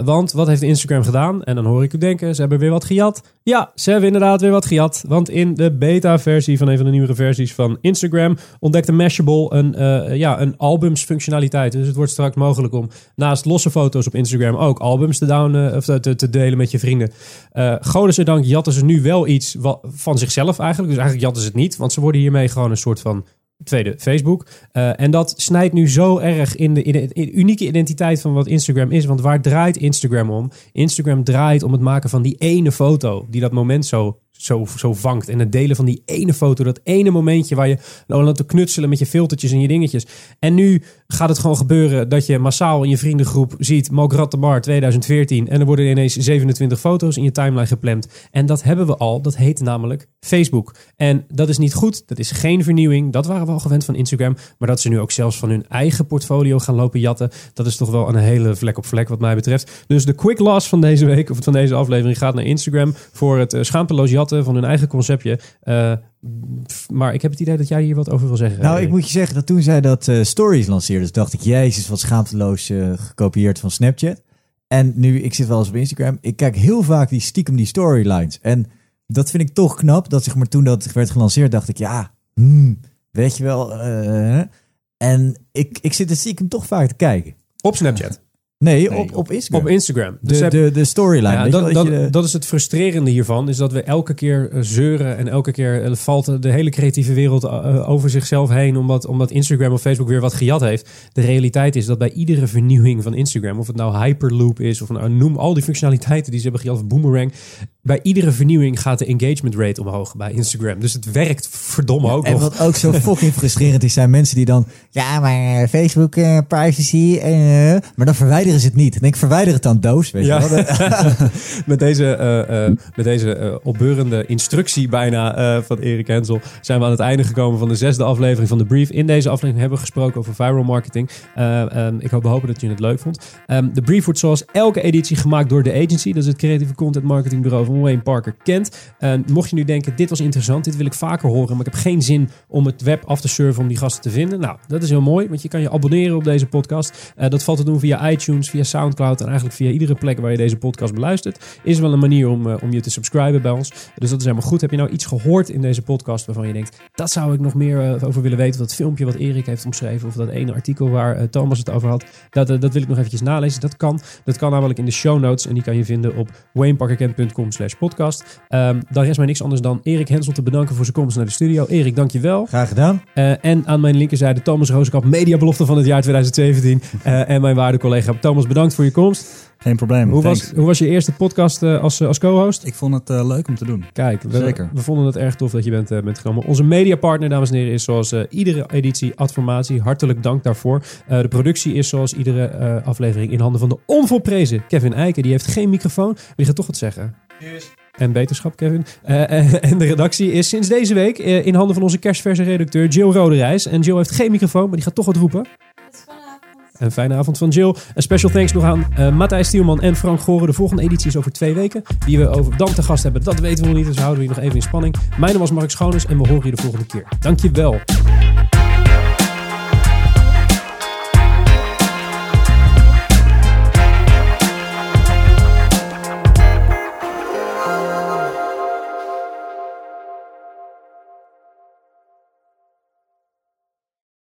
Want wat heeft Instagram gedaan? En dan hoor ik u denken, ze hebben weer wat gejat. Ja, ze hebben inderdaad weer wat gejat. Want in de beta-versie van een van de nieuwere versies van Instagram ontdekte Mashable een, ja, een albumsfunctionaliteit. Dus het wordt straks mogelijk om naast losse foto's op Instagram ook albums te, downen, of te, delen met je vrienden. Eh godzijdank jatten ze nu wel iets van zichzelf eigenlijk. Dus eigenlijk jatten ze het niet, want ze worden hiermee gewoon een soort van tweede Facebook. Eh, en dat snijdt nu zo erg in de, in de- in de unieke identiteit van wat Instagram is. Want waar draait Instagram om? Instagram draait om het maken van die ene foto die dat moment zo, zo, zo vangt. En het delen van die ene foto, dat ene momentje waar je nou te knutselen met je filtertjes en je dingetjes. En nu gaat het gewoon gebeuren dat je massaal in je vriendengroep ziet Mograt de Bar 2014 en er worden ineens 27 foto's in je timeline gepland. En dat hebben we al, dat heet namelijk Facebook. En dat is niet goed, dat is geen vernieuwing, dat waren we al gewend van Instagram, maar dat ze nu ook zelfs van hun eigen portfolio gaan lopen jatten, dat is toch wel een hele vlek op vlek wat mij betreft. Dus de quick loss van deze week, of van deze aflevering, gaat naar Instagram voor het eh, schaamteloos jatten van hun eigen conceptje. Eh, maar ik heb het idee dat jij hier wat over wil zeggen. Nou, ik moet je zeggen dat toen zij dat eh, Stories lanceerden, dacht ik, jezus, wat schaamteloos eh, gekopieerd van Snapchat. En nu, ik zit wel eens op Instagram, ik kijk heel vaak die stiekem die storylines. En dat vind ik toch knap, dat zeg maar toen dat werd gelanceerd, dacht ik, ja, hmm, weet je wel. eh, en ik, ik zit er stiekem toch vaak te kijken. Op Snapchat. Nee, Nee, op, op Instagram. Op Instagram. Dus de, de, de storyline. ja, dat, je dat is het frustrerende hiervan. Is dat we elke keer eh, zeuren en elke keer eh, valt de hele creatieve wereld eh, over zichzelf heen. Omdat, omdat Instagram of Facebook weer wat gejat heeft. De realiteit is dat bij iedere vernieuwing van Instagram, of het nou Hyperloop is, of nou, noem al die functionaliteiten die ze hebben gejat, of Boomerang. Bij iedere vernieuwing gaat de engagement rate omhoog bij Instagram. Dus het werkt verdomme ook en nog. wat ook zo fucking frustrerend is, zijn mensen die dan... Ja, maar eh, Facebook eh, privacy... eh, maar dan verwijderen ze het niet. Denk ik, verwijder het dan doos, weet Ja. je wel. met deze, met deze opbeurende instructie bijna van Erik Hensel zijn we aan het einde gekomen van de zesde aflevering van de Brief. In deze aflevering hebben we gesproken over viral marketing. Eh, ehm, ik hoop hopen dat je het leuk vond. Ehm, de Brief wordt zoals elke editie gemaakt door de agency. Dat is het creatieve content marketingbureau van Wayne Parker Kent. En mocht je nu denken, dit was interessant, dit wil ik vaker horen, maar ik heb geen zin om het web af te surfen om die gasten te vinden. Nou, dat is heel mooi, want je kan je abonneren op deze podcast. Eh, dat valt te doen via iTunes, via Soundcloud en eigenlijk via iedere plek waar je deze podcast beluistert. Is wel een manier om, eh, om je te subscriben bij ons. Dus dat is helemaal goed. Heb je nou iets gehoord in deze podcast waarvan je denkt, dat zou ik nog meer eh, over willen weten? Dat filmpje wat Erik heeft omschreven, of dat ene artikel waar Thomas het over had, dat, dat wil ik nog eventjes nalezen. Dat kan. Dat kan namelijk in de show notes en die kan je vinden op wayneparkerkent.com slash podcast. Ehm, dan rest mij niks anders dan Erik Hensel te bedanken voor zijn komst naar de studio. Erik, dankjewel. Graag gedaan. Uh, en aan mijn linkerzijde Thomas Rozenkamp, mediabelofte van het jaar 2017. Uh, en mijn waarde collega Thomas, bedankt voor je komst. Geen probleem. Hoe was, hoe was je eerste podcast uh, als, als co-host? Ik vond het uh, leuk om te doen. Kijk, we, Zeker. we vonden het erg tof dat je bent, uh, bent genomen. Onze mediapartner, dames en heren, is zoals iedere editie Adformatie. Hartelijk dank daarvoor. de productie is zoals iedere aflevering in handen van de onvolprezen Kevin Eiken. Die heeft geen microfoon, maar die gaat toch wat zeggen. En beterschap, Kevin. en de redactie is sinds deze week in handen van onze kerstverse redacteur Jill Roderijs. En Jill heeft geen microfoon, maar die gaat toch wat roepen. Een fijne avond van Jill. Een special thanks nog aan uh, Matthijs Stielman en Frank Goren. De volgende editie is over twee weken. Wie we over dan te gast hebben, dat weten we nog niet. Dus houden we je nog even in spanning. Mijn naam was Mark Schoones en we horen je de volgende keer. Dankjewel.